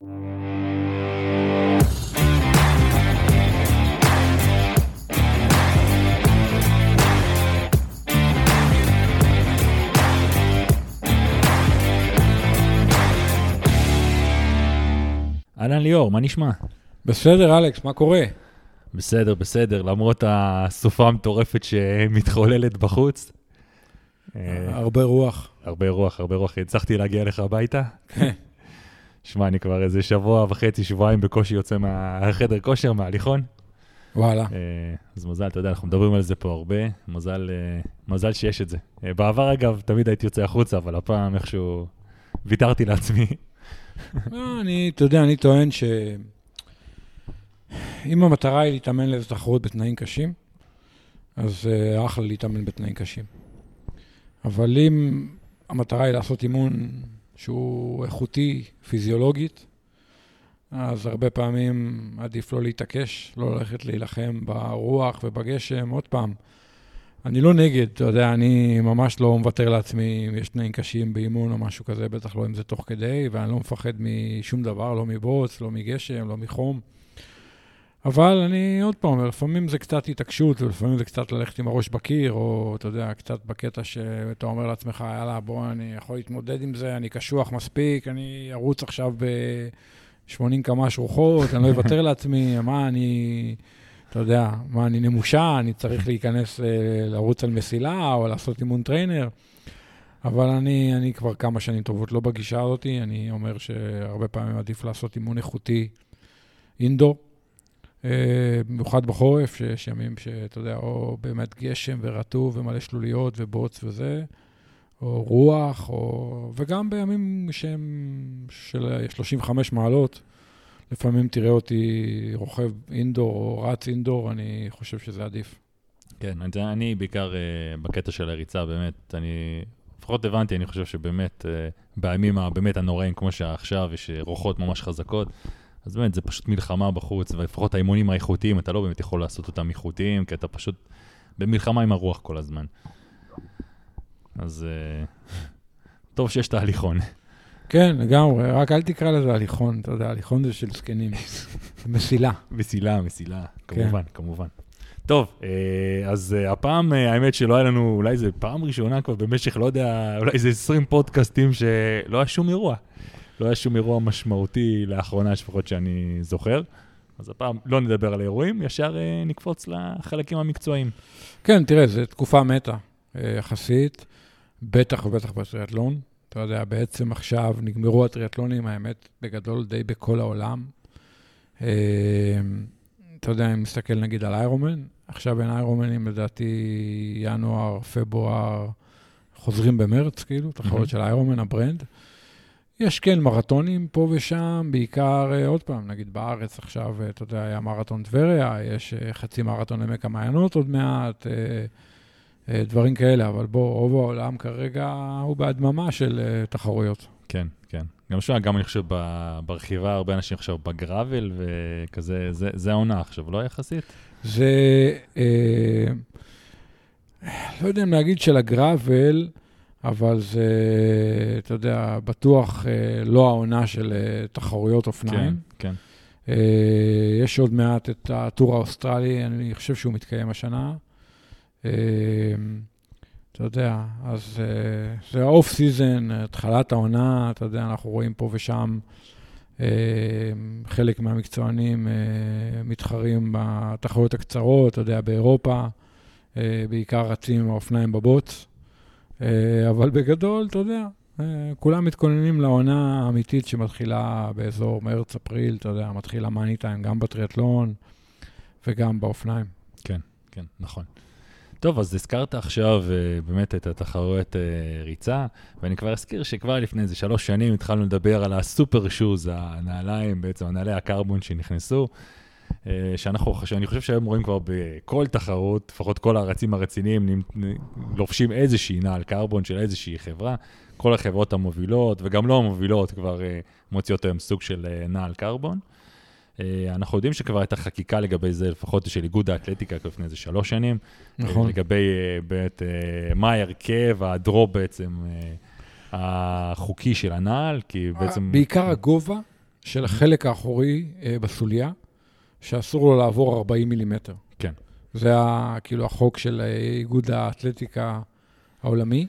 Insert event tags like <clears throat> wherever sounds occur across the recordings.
אהלן ליאור, מה נשמע? בסדר, אלכס, מה קורה? בסדר, בסדר, למרות הסופה המטורפת שמתחוללת בחוץ. הרבה רוח. הרבה רוח, הרבה רוח. הצלחתי להגיע אליך הביתה? שמע, אני כבר איזה שבוע וחצי, שבועיים בקושי יוצא מהחדר כושר, מההליכון. וואלה. אה, אז מזל, אתה יודע, אנחנו מדברים על זה פה הרבה, מזל, אה, מזל שיש את זה. בעבר, אגב, תמיד הייתי יוצא החוצה, אבל הפעם איכשהו ויתרתי לעצמי. <laughs> לא, אני, אתה יודע, אני טוען ש... אם המטרה היא להתאמן לאיזו תחרות בתנאים קשים, אז uh, אחלה להתאמן בתנאים קשים. אבל אם המטרה היא לעשות אימון שהוא איכותי, פיזיולוגית, אז הרבה פעמים עדיף לא להתעקש, לא ללכת להילחם ברוח ובגשם. עוד פעם, אני לא נגד, אתה יודע, אני ממש לא מוותר לעצמי אם יש תנאים קשים באימון או משהו כזה, בטח לא אם זה תוך כדי, ואני לא מפחד משום דבר, לא מבוץ, לא מגשם, לא מחום. אבל אני עוד פעם אומר, לפעמים זה קצת התעקשות, ולפעמים זה קצת ללכת עם הראש בקיר, או אתה יודע, קצת בקטע שאתה אומר לעצמך, יאללה, בוא, אני יכול להתמודד עם זה, אני קשוח מספיק, אני ארוץ עכשיו ב-80 קמ"ש רוחות, אני לא אוותר <laughs> לעצמי, מה, אני, אתה יודע, מה, אני נמושה, אני צריך להיכנס, אה, לרוץ על מסילה, או לעשות אימון trainer. אבל אני, אני כבר כמה שנים טובות לא בגישה הזאת, אני אומר שהרבה פעמים עדיף לעשות אימון איכותי indoor. אה, במיוחד בחורף, שיש ימים שאתה יודע, או באמת גשם ורטוב ומלא שלוליות ובוץ וזה, או רוח, או... וגם בימים שהם של 35 מעלות, לפעמים תראה אותי רוכב אינדור או רץ אינדור, אני חושב שזה עדיף. כן, אני, אני בעיקר uh, בקטע של הריצה, באמת, אני לפחות הבנתי, אני חושב שבאמת, uh, בימים הבאמת הנוראים, כמו שעכשיו, יש רוחות ממש חזקות, אז באמת, זה פשוט מלחמה בחוץ, ולפחות האימונים האיכותיים, אתה לא באמת יכול לעשות אותם איכותיים, כי אתה פשוט במלחמה עם הרוח כל הזמן. אז uh, טוב שיש את ההליכון. כן, לגמרי, רק אל תקרא לזה הליכון, אתה יודע, הליכון זה של זקנים. <laughs> מסילה. מסילה, מסילה, כמובן, כן. כמובן. טוב, אה, אז אה, הפעם, האמת שלא היה לנו, אולי זו פעם ראשונה כבר במשך, לא יודע, אולי זה 20 פודקאסטים שלא היה שום אירוע. לא היה שום אירוע משמעותי לאחרונה, לפחות שאני זוכר. אז הפעם לא נדבר על האירועים, ישר אה, נקפוץ לחלקים המקצועיים. כן, תראה, זו תקופה מתה אה, יחסית, בטח ובטח בטריאטלון. אתה יודע, בעצם עכשיו נגמרו הטריאטלונים, האמת, בגדול די בכל העולם. אה, אתה יודע, אם נסתכל נגיד על Ironman, עכשיו אין איירומנים, לדעתי ינואר, פברואר, חוזרים במרץ, כאילו, תחרות של Ironman, ה brand. יש כן מרתונים פה ושם, בעיקר, אה, עוד פעם, נגיד בארץ עכשיו, אה, אתה יודע, היה מרתון טבריה, יש אה, חצי מרתון עמק המעיינות עוד מעט, דברים כאלה, אבל בוא, רוב העולם כרגע הוא בהדממה של תחרויות. כן, כן. גם שם, גם אני חושב ברכיבה, הרבה אנשים עכשיו ב gravel, וכזה, זה, זה העונה עכשיו, לא יחסית? זה, אה, לא יודע אם להגיד של ה gravel, אבל זה, אתה יודע, בטוח אה, לא העונה של אה, תחרויות אופניים. כן, כן. אה, יש עוד מעט את הטור האוסטרלי, אני חושב שהוא מתקיים השנה. אתה יודע, אז זה ה off season, התחלת העונה, אתה יודע, אנחנו רואים פה ושם חלק מהמקצוענים מתחרים בתחרויות הקצרות, אתה יודע, באירופה, בעיקר רצים עם האופניים בבוץ. אה, אבל בגדול, אתה יודע, אה, כולם מתכוננים לעונה האמיתית שמתחילה באזור מרץ-אפריל, אתה יודע, מתחיל ה money time גם בטריאטלון וגם באופניים. כן, כן, נכון. טוב, אז הזכרת עכשיו uh, באמת את התחרויות ריצה, ואני כבר אזכיר שכבר לפני איזה שלוש שנים התחלנו לדבר על הסופר שוז, הנעליים, בעצם הנעלי הקרבון שנכנסו. אה, שאנחנו, שאני חושב שהיום רואים כבר בכל תחרות, לפחות כל הרצים הרציניים, לובשים איזושהי נעל קרבון של איזושהי חברה. כל החברות המובילות, וגם לא המובילות, כבר uh, מוציאות היום סוג של uh, נעל קרבון. אנחנו יודעים שכבר הייתה חקיקה לגבי זה, לפחות של איגוד האתלטיקה לפני איזה שלוש שנים. נכון. לגבי באמת, מה ההרכב, הדרופ בעצם, החוקי של הנעל, כי בעצם... בעיקר הגובה של החלק האחורי אה, בסוליה, שאסור לו לעבור 40 מילימטר. כן. זה ה, כאילו החוק של אה, איגוד האתלטיקה העולמי.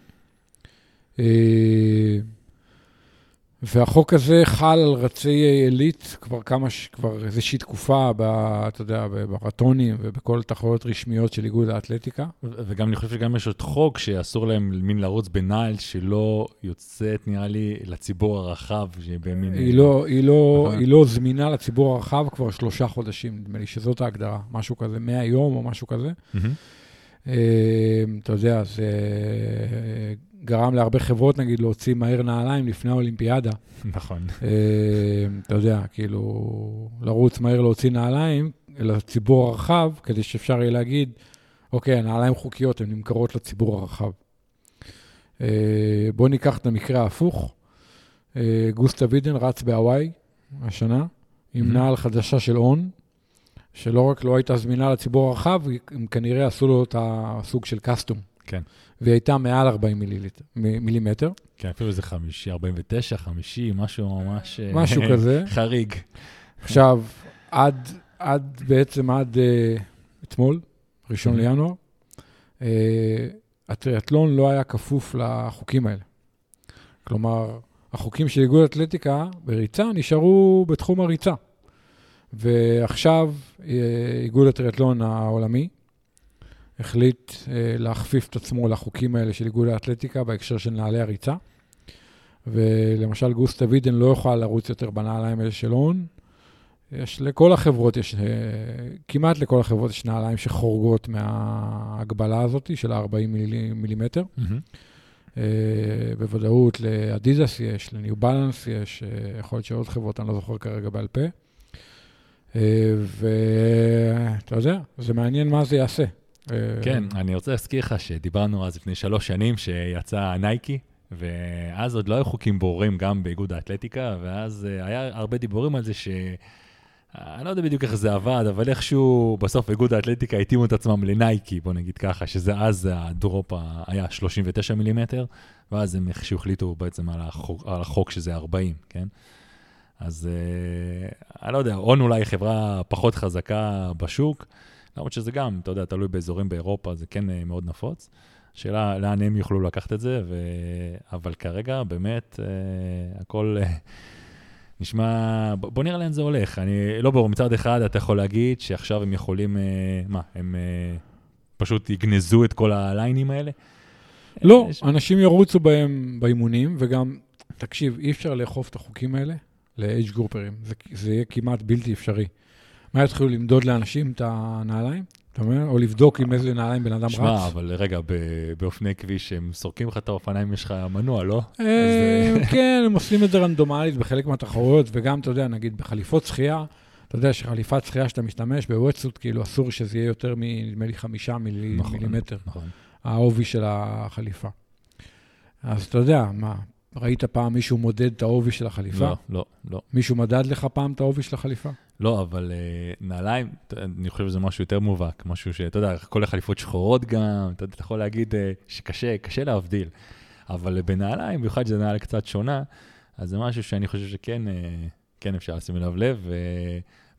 והחוק הזה חל על רצי עילית כבר כמה, ש- כבר איזושהי תקופה, ב, אתה יודע, במרתונים ובכל תחרויות רשמיות של איגוד האתלטיקה. וגם אני חושב שגם יש עוד חוק שאסור להם מין לרוץ בנעל שלא יוצאת, נראה לי, לציבור הרחב, שבמין... היא לא, היא, לא, נכון. היא לא זמינה לציבור הרחב כבר שלושה חודשים, נדמה לי שזאת ההגדרה, משהו כזה, 100 יום או משהו כזה. אה, אתה יודע, זה גרם להרבה חברות, נגיד, להוציא מהר נעליים לפני האולימפיאדה. נכון. אה, אתה יודע, כאילו, לרוץ מהר להוציא נעליים לציבור הרחב, כדי שאפשר יהיה להגיד, אוקיי, הנעליים חוקיות, הן נמכרות לציבור הרחב. אה, בואו ניקח את המקרה ההפוך. אה, גוסטה וידן רץ בהוואי השנה, עם. נעל חדשה של און, שלא רק לא הייתה זמינה לציבור הרחב, הם כנראה עשו לו את הסוג של קסטום. כן. והיא הייתה מעל 40 מיליליטר, מ- מילימטר, כן, אפילו איזה 50, 49, 50, משהו ממש... אה, משהו כזה. <laughs> חריג. עכשיו, עד, עד בעצם עד uh, אתמול, ראשון Mhm. לינואר, uh, הטריאטלון לא היה כפוף לחוקים האלה. כלומר, החוקים של איגוד אתלטיקה בריצה נשארו בתחום הריצה. ועכשיו אה, איגוד הטריאטלון העולמי החליט אה, להכפיף את עצמו לחוקים האלה של איגוד האתלטיקה בהקשר של נעלי הריצה. ולמשל גוסטה וידן לא יכולה לרוץ יותר בנעליים האלה של הון. יש לכל החברות, יש, אה, כמעט לכל החברות יש נעליים שחורגות מההגבלה הזאת של ה-40 מילי, מילימטר. אה, בוודאות לאדידס יש, לניו בלנס יש, אה, יכול להיות שעוד חברות, אני לא זוכר כרגע בעל פה. אה, ואתה יודע, זה מעניין מה זה יעשה. אה, כן, אני רוצה להזכיר לך שדיברנו אז לפני שלוש שנים שיצא נייקי, ואז עוד לא היו חוקים ברורים גם באיגוד האתלטיקה, ואז אה, היה הרבה דיבורים על זה ש... אני לא יודע בדיוק איך זה עבד, אבל איכשהו בסוף איגוד האתלטיקה התאימו את עצמם לנייקי, בוא נגיד ככה, שזה אז הדרופ היה 39 מילימטר, ואז הם איכשהו החליטו בעצם על החוק, על החוק שזה 40, כן? אז אה, אני לא יודע, הון אולי חברה פחות חזקה בשוק, למרות שזה גם, אתה יודע, תלוי באזורים באירופה, זה כן אה, מאוד נפוץ. השאלה לאן הם יוכלו לקחת את זה, ו... אבל כרגע באמת אה, הכל אה, נשמע, בוא נראה לאן זה הולך. אני לא ברור, מצד אחד אתה יכול להגיד שעכשיו הם יכולים, אה, מה, הם אה, פשוט יגנזו את כל הליינים האלה? לא, יש- אנשים ירוצו בהם באימונים, וגם, תקשיב, אי אפשר לאכוף את החוקים האלה לאייג' גרופרים. זה, זה יהיה כמעט בלתי אפשרי. מה יתחילו למדוד לאנשים את הנעליים? אתה אומר? או לבדוק עם איזה נעליים בן אדם שמע, רץ? אבל רגע, באופני כביש הם סורקים לך את האופניים, יש לך מנוע, לא? אה, אז, <laughs> כן, הם עושים את זה רנדומלית בחלק מהתחרויות, וגם, אתה יודע, נגיד בחליפות שחייה, אתה יודע שחליפת שחייה שאתה משתמש בוואטסוט, כאילו אסור שזה יהיה יותר מנדמה לי חמישה נכון, מילימטר, נכון. העובי של החליפה. אז אתה יודע, מה, ראית פעם מישהו מודד את העובי של החליפה? לא, לא, לא. מישהו מדד לך פעם את העובי של החליפה? לא, אבל uh, נעליים, אני חושב שזה משהו יותר מובהק, משהו שאתה יודע, כל החליפות שחורות גם, אתה אתה יכול להגיד uh, שקשה, קשה להבדיל. אבל uh, בנעליים, במיוחד שזה נעל קצת שונה, אז זה משהו שאני חושב שכן uh, כן אפשר לשים אליו לב,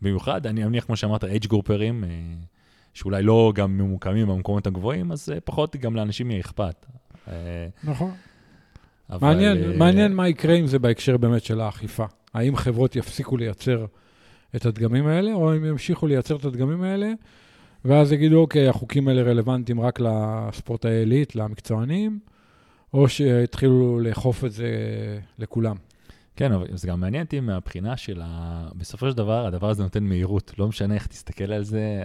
ובמיוחד, אני מניח, כמו שאמרת, אייג' גרופרים, uh, שאולי לא גם ממוקמים במקומות הגבוהים, אז uh, פחות גם לאנשים יהיה אכפת. Uh, נכון. אבל, מעניין, אה, מעניין מה יקרה עם זה בהקשר באמת של האכיפה. האם חברות יפסיקו לייצר את הדגמים האלה, או הם ימשיכו לייצר את הדגמים האלה, ואז יגידו, אוקיי, החוקים האלה רלוונטיים רק לספורטאי עילית, למקצוענים, או שיתחילו לאכוף את זה לכולם. כן, אבל זה גם מעניין אותי מהבחינה של ה... בסופו של דבר, הדבר הזה נותן מהירות. לא משנה איך תסתכל על זה,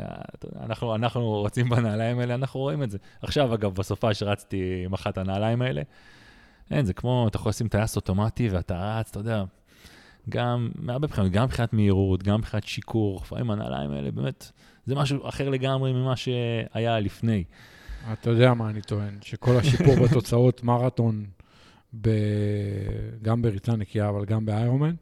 אנחנו, אנחנו רצים בנעליים האלה, אנחנו רואים את זה. עכשיו, אגב, בסופה שרצתי עם אחת הנעליים האלה, אין, זה כמו, אתה יכול לשים טייס אוטומטי ואתה רץ, אתה יודע, גם, מהרבה בחינות, גם מבחינת מהירות, גם מבחינת שיקור, לפעמים הנעליים האלה, באמת, זה משהו אחר לגמרי ממה שהיה לפני. אתה יודע מה אני טוען, שכל השיפור <laughs> בתוצאות מרתון, ב... גם בריצה נקייה, אבל גם באיירומן,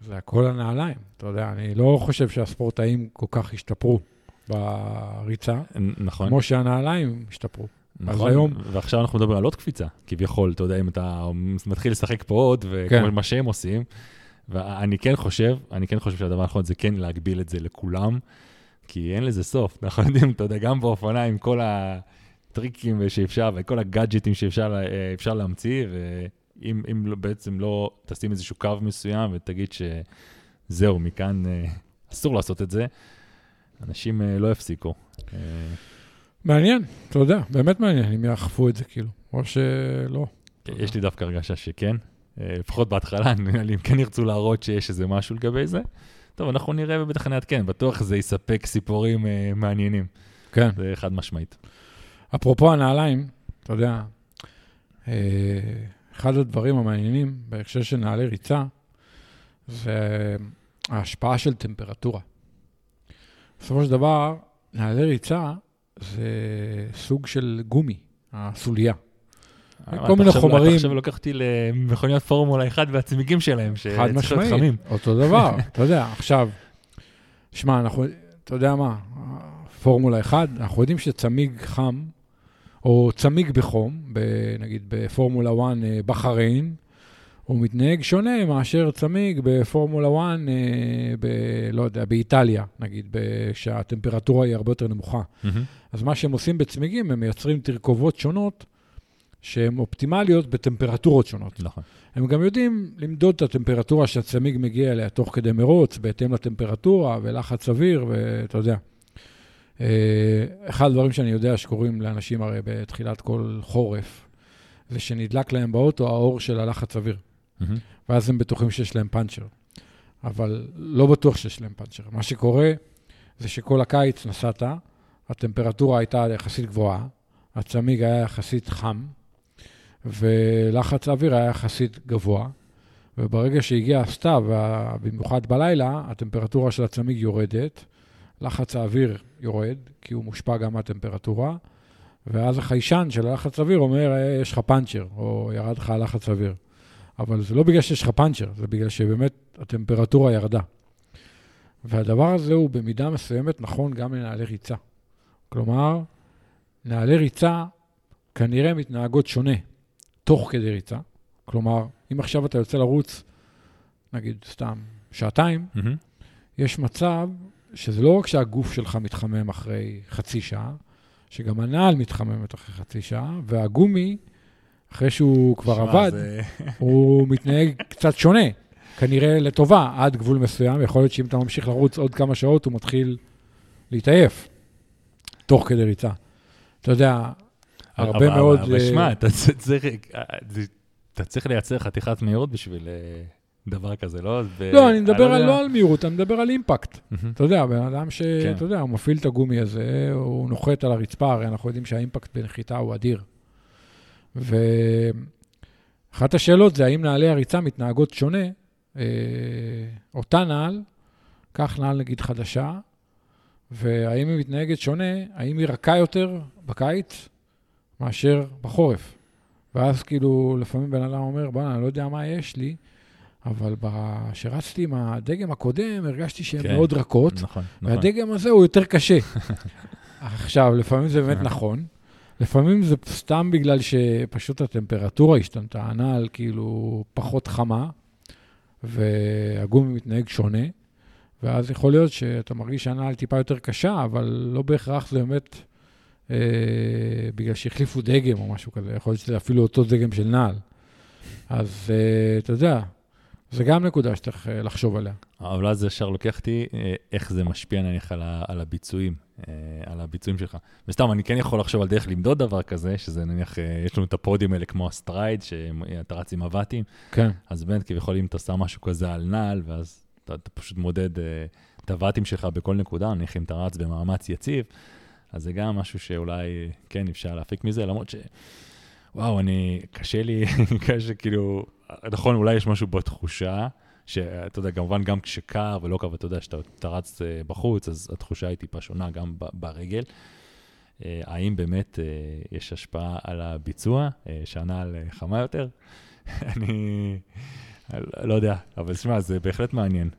זה הכל הנעליים. אתה יודע, אני לא חושב שהספורטאים כל כך השתפרו בריצה, נכון? כמו שהנעליים השתפרו. נכון, היום- ועכשיו אנחנו מדברים על עוד קפיצה, כביכול, אתה יודע, אם אתה מתחיל לשחק פה עוד, כן. וכמו מה שהם עושים, ואני כן חושב, אני כן חושב שהדבר הנכון זה כן להגביל את זה לכולם, כי אין לזה סוף. <laughs> אנחנו יודעים, אתה יודע, גם באופניים, כל הטריקים שאפשר וכל הגאדג'טים שאפשר אה, אפשר להמציא, ואם אם לא- בעצם לא תשים איזשהו קו מסוים ותגיד שזהו, מכאן אה, אסור לעשות את זה, אנשים אה, לא יפסיקו. מעניין, אתה יודע, באמת מעניין אם יאכפו את זה, כאילו, או שלא. יש לי דווקא הרגשה שכן, לפחות בהתחלה, נראה לי, אם כן ירצו להראות שיש איזה משהו לגבי זה. טוב, אנחנו נראה ובטח נעדכן, בטוח זה יספק סיפורים אה, מעניינים, כן. זה חד משמעית. אפרופו הנעליים, אתה יודע, אה, אחד הדברים המעניינים בהקשר של נעלי ריצה, זה ההשפעה של טמפרטורה. בסופו של דבר, נעלי ריצה זה סוג של גומי, הסוליה. אבל כל מיני עכשיו- חומרים. אתה עכשיו לוקח אותי למכוניות פורמולה 1 והצמיגים שלהם, חד שצריך להיות משמעית, חמים. אותו דבר, <laughs> אתה יודע, עכשיו, שמע, אנחנו, אתה יודע מה, פורמולה 1, אנחנו יודעים שצמיג חם, או צמיג בחום, נגיד בפורמולה 1 אה, בחריין, הוא מתנהג שונה מאשר צמיג בפורמולה 1, אה, ב, לא יודע, באיטליה, נגיד, ב- שהטמפרטורה היא הרבה יותר נמוכה. מהמם. אז מה שהם עושים בצמיגים, הם מייצרים תרכובות שונות, שהן אופטימליות בטמפרטורות שונות. נכון. הם גם יודעים למדוד את הטמפרטורה שהצמיג מגיע אליה תוך כדי מרוץ, בהתאם לטמפרטורה ולחץ סביר, ואתה יודע. אה, אחד הדברים שאני יודע שקורים לאנשים הרי בתחילת כל חורף, זה שנדלק להם באוטו האור של הלחץ סביר, מהמם. ואז הם בטוחים שיש להם פאנצ'ר. אבל לא בטוח שיש להם פאנצ'ר. מה שקורה זה שכל הקיץ נסעת, הטמפרטורה הייתה יחסית גבוהה, הצמיג היה יחסית חם, ולחץ האוויר היה יחסית גבוה, וברגע שהגיע הסתיו, במיוחד בלילה, הטמפרטורה של הצמיג יורדת, לחץ האוויר יורד, כי הוא מושפע גם מהטמפרטורה, ואז החיישן של הלחץ האוויר אומר, "אה, יש לך פאנצ'ר, או ירד לך הלחץ האוויר. אבל זה לא בגלל שיש לך פאנצ'ר, זה בגלל שבאמת הטמפרטורה ירדה. והדבר הזה הוא במידה מסוימת נכון גם לנעלי ריצה. כלומר, נעלי ריצה כנראה מתנהגות שונה תוך כדי ריצה. כלומר, אם עכשיו אתה יוצא לרוץ, נגיד סתם שעתיים, מהמם. יש מצב שזה לא רק שהגוף שלך מתחמם אחרי חצי שעה, שגם הנעל מתחממת אחרי חצי שעה, והגומי, אחרי שהוא כבר עבד, זה- <laughs> הוא מתנהג קצת שונה, כנראה לטובה, עד גבול מסוים. יכול להיות שאם אתה ממשיך לרוץ עוד כמה שעות, הוא מתחיל להתעייף, תוך כדי ריצה. אתה יודע, הרבה אבל- מאוד... אבל אה, שמע, אתה צריך- אה, אתה צריך לייצר חתיכת מהירות בשביל אה, דבר כזה, לא? ו- לא, אני מדבר על, יודע. לא על מהירות, אני מדבר על אימפקט. אתה יודע, בן אדם כן. שאתה יודע, הוא מפעיל את הגומי הזה, הוא נוחת על הרצפה, הרי אנחנו יודעים שהאימפקט בנחיתה הוא אדיר. ואחת השאלות זה האם נעלי הריצה מתנהגות שונה. אה, אותה נעל, קח נעל נגיד חדשה, והאם היא מתנהגת שונה, האם היא רכה יותר בקיץ מאשר בחורף. ואז כאילו, לפעמים בן אדם אומר, בוא'נה, אני לא יודע מה יש לי, אבל כשרצתי עם הדגם הקודם, הרגשתי שהן כן. מאוד רכות, נכון, נכון. והדגם הזה הוא יותר קשה. <laughs> עכשיו, לפעמים זה באמת נכון, לפעמים זה סתם בגלל שפשוט הטמפרטורה השתנתה, הנעל כאילו פחות חמה, והגומי מתנהג שונה, ואז יכול להיות שאתה מרגיש שהנעל טיפה יותר קשה, אבל לא בהכרח זה באמת אה, בגלל שהחליפו דגם או משהו כזה, יכול להיות שזה אפילו אותו דגם של נעל. אז אה, אתה יודע, זה גם נקודה שצריך אה, לחשוב עליה. אבל אז ישר לוקח אותי איך זה משפיע נניח על, ה, על הביצועים, אה, על הביצועים שלך. וסתם, אני כן יכול לחשוב על דרך למדוד דבר כזה, שזה נניח, אה, יש לנו את הפודים האלה כמו ה Stryd, שאתה רץ עם הוואטים, כן. אז באמת כביכול אם אתה שם משהו כזה על נעל, ואז אתה, אתה פשוט מודד את הוואטים שלך בכל נקודה, נניח אם אתה רץ במאמץ יציב, אז זה גם משהו שאולי כן אפשר להפיק מזה, למרות ש... וואו, אני, קשה לי, <laughs> קשה כאילו, נכון, אולי יש משהו בתחושה, שאתה יודע, כמובן גם כשקר ולא קר, ואתה יודע, שאתה רץ אה, בחוץ, אז התחושה היא טיפה שונה גם ברגל. אה, האם באמת אה, יש השפעה על הביצוע, שהנעל אה, חמה יותר? <laughs> אני לא יודע, אבל שמע, זה בהחלט מעניין.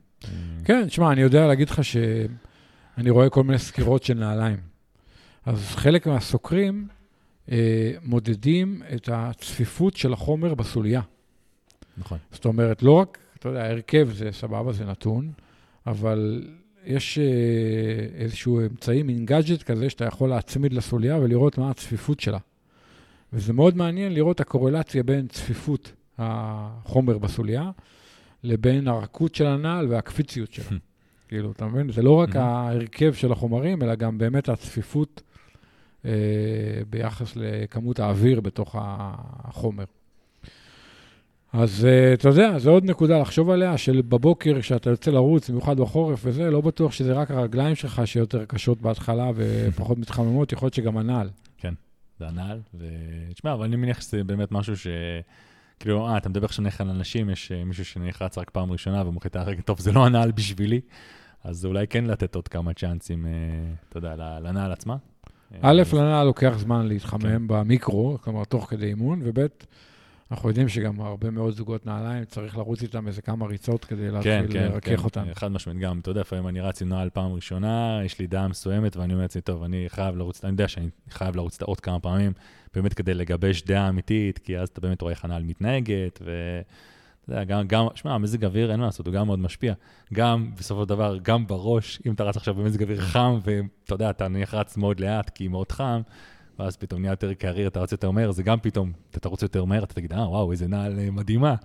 כן, תשמע, אני יודע להגיד לך שאני רואה כל מיני סקירות של נעליים. אז חלק מהסוקרים אה, מודדים את הצפיפות של החומר בסוליה. נכון. זאת אומרת, לא רק אתה יודע, הרכב זה סבבה, זה נתון, אבל יש אה, איזשהו אמצעי, מין גאדג'ט כזה, שאתה יכול להצמיד לסוליה ולראות מה הצפיפות שלה. וזה מאוד מעניין לראות את הקורלציה בין צפיפות החומר בסוליה לבין הרכות של הנעל והקפיציות שלה. <laughs> כאילו, אתה מבין? זה לא רק ההרכב של החומרים, אלא גם באמת הצפיפות ביחס לכמות האוויר בתוך החומר. אז uh, אתה יודע, זו עוד נקודה לחשוב עליה, של בבוקר, כשאתה יוצא לרוץ, במיוחד בחורף וזה, לא בטוח שזה רק הרגליים שלך שיותר קשות בהתחלה ופחות <laughs> מתחממות, יכול להיות שגם הנעל. כן, זה הנעל, ותשמע, אבל אני מניח שזה באמת משהו ש... כאילו, אה, אתה מדבר עכשיו נניח על אנשים, יש uh, מישהו שנחרץ רק פעם ראשונה הרגל, טוב, זה לא הנעל בשבילי, אז אולי כן לתת עוד כמה צ'אנסים, אתה יודע, לנעל עצמה. א', לנעל לוקח זמן להתחמם כן. במיקרו, כלומר, תוך כדי אימון, וב', אנחנו יודעים שגם הרבה מאוד זוגות נעליים, צריך לרוץ איתם איזה כמה ריצות כדי להתחיל כן, כן, לרכך כן, אותם. כן, חד משמעית, גם, אתה יודע, לפעמים אני רץ עם נעל פעם ראשונה, יש לי דעה מסוימת, ואני אומר לעצמי, טוב, אני חייב לרוץ, אני יודע שאני חייב לרוץ את עוד כמה פעמים, באמת כדי לגבש דעה אמיתית, כי אז אתה באמת רואה איך הנעל מתנהגת, ו... אתה יודע, גם, גם, שמע, מזג אוויר, אין מה לעשות, הוא גם מאוד משפיע. גם, בסופו של דבר, גם בראש, אם אתה רץ עכשיו במזג אוויר חם, ואתה יודע, אתה נניח רץ מאוד לאט, כי מאוד חם, ואז פתאום נהיה יותר קריר, אתה רץ יותר מהר, זה גם פתאום, אתה תרוץ יותר מהר, אתה תגיד, אה, וואו, איזה נעל אה, מדהימה.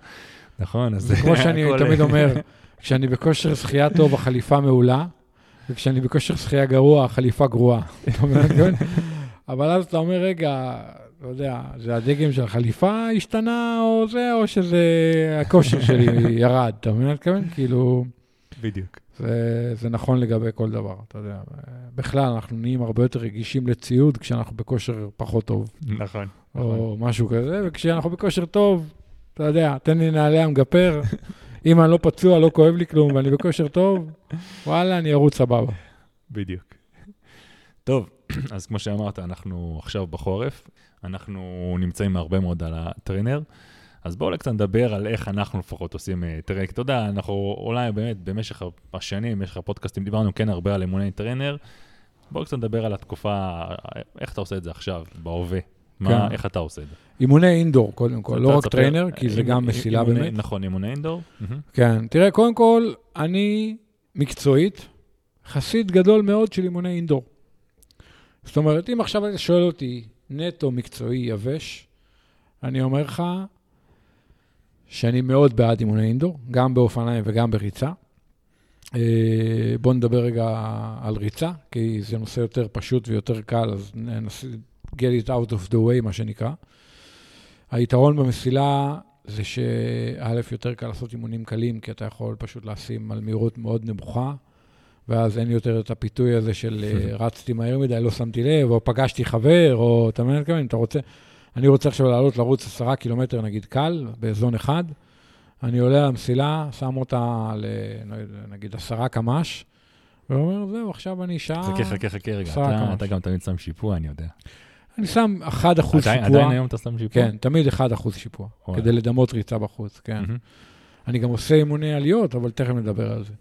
נכון, אז... זה כמו שאני <laughs> תמיד אומר, כשאני בכושר שחייה טוב, החליפה מעולה, וכשאני בכושר שחייה גרוע, החליפה גרועה. <laughs> אבל אז אתה אומר, רגע, לא יודע, זה הדגם של החליפה השתנה, או זה, או שזה הכושר שלי <laughs> ירד, אתה מבין מה אני מתכוון? כאילו... בדיוק. זה, זה נכון לגבי כל דבר, אתה יודע. בכלל, אנחנו נהיים הרבה יותר רגישים לציוד כשאנחנו בכושר פחות טוב. נכון. או נכון. משהו כזה, וכשאנחנו בכושר טוב, אתה יודע, תן לי נעלי המגפר, <laughs> אם אני לא פצוע, לא כואב לי כלום, ואני בכושר טוב, וואלה, אני ארוץ סבבה. בדיוק. טוב, <clears throat> אז כמו שאמרת, אנחנו עכשיו בחורף, אנחנו נמצאים הרבה מאוד על ה trainer. אז בואו קצת נדבר על איך אנחנו לפחות עושים אה, טרק. אתה יודע, אנחנו אולי באמת במשך השנים, במשך הפודקאסטים, דיברנו כן הרבה על אימוני trainer. בואו קצת נדבר על התקופה, איך אתה עושה את זה עכשיו, בהווה. מה, כן. איך אתה עושה את זה? אימוני indoor, קודם כל, לא רק trainer, כי זה גם מסילה באמת. נכון, אימוני indoor. כן, תראה, קודם כל, אני מקצועית, חסיד גדול מאוד של אימוני אינדור. זאת אומרת, אם עכשיו אתה שואל אותי נטו מקצועי יבש, אני אומר לך, שאני מאוד בעד אימוני אינדור, גם באופניים וגם בריצה. אה, בואו נדבר רגע על ריצה, כי זה נושא יותר פשוט ויותר קל, אז get it out of the way, מה שנקרא. היתרון במסילה זה שא', יותר קל לעשות אימונים קלים, כי אתה יכול פשוט לשים על מהירות מאוד נמוכה, ואז אין יותר את הפיתוי הזה של אה, <laughs> רצתי מהר מדי, לא שמתי לב, או פגשתי חבר, או אתה מבין מה אתה רוצה... אני רוצה עכשיו לעלות לרוץ עשרה קילומטר, נגיד קל, באזון אחד, אני עולה על המסילה, שם אותה לנגיד עשרה קמ"ש, ואומר, זהו, עכשיו אני שעה... חכה, חכה, חכה רגע, אתה, אתה גם תמיד שם שיפוע, אני יודע. אני שם 1 אחוז שיפוע. עדיין היום אתה שם שיפוע? כן, תמיד 1 אחוז שיפוע, כדי לדמות ריצה בחוץ, כן. אני גם עושה אימוני עליות, אבל תכף נדבר על זה.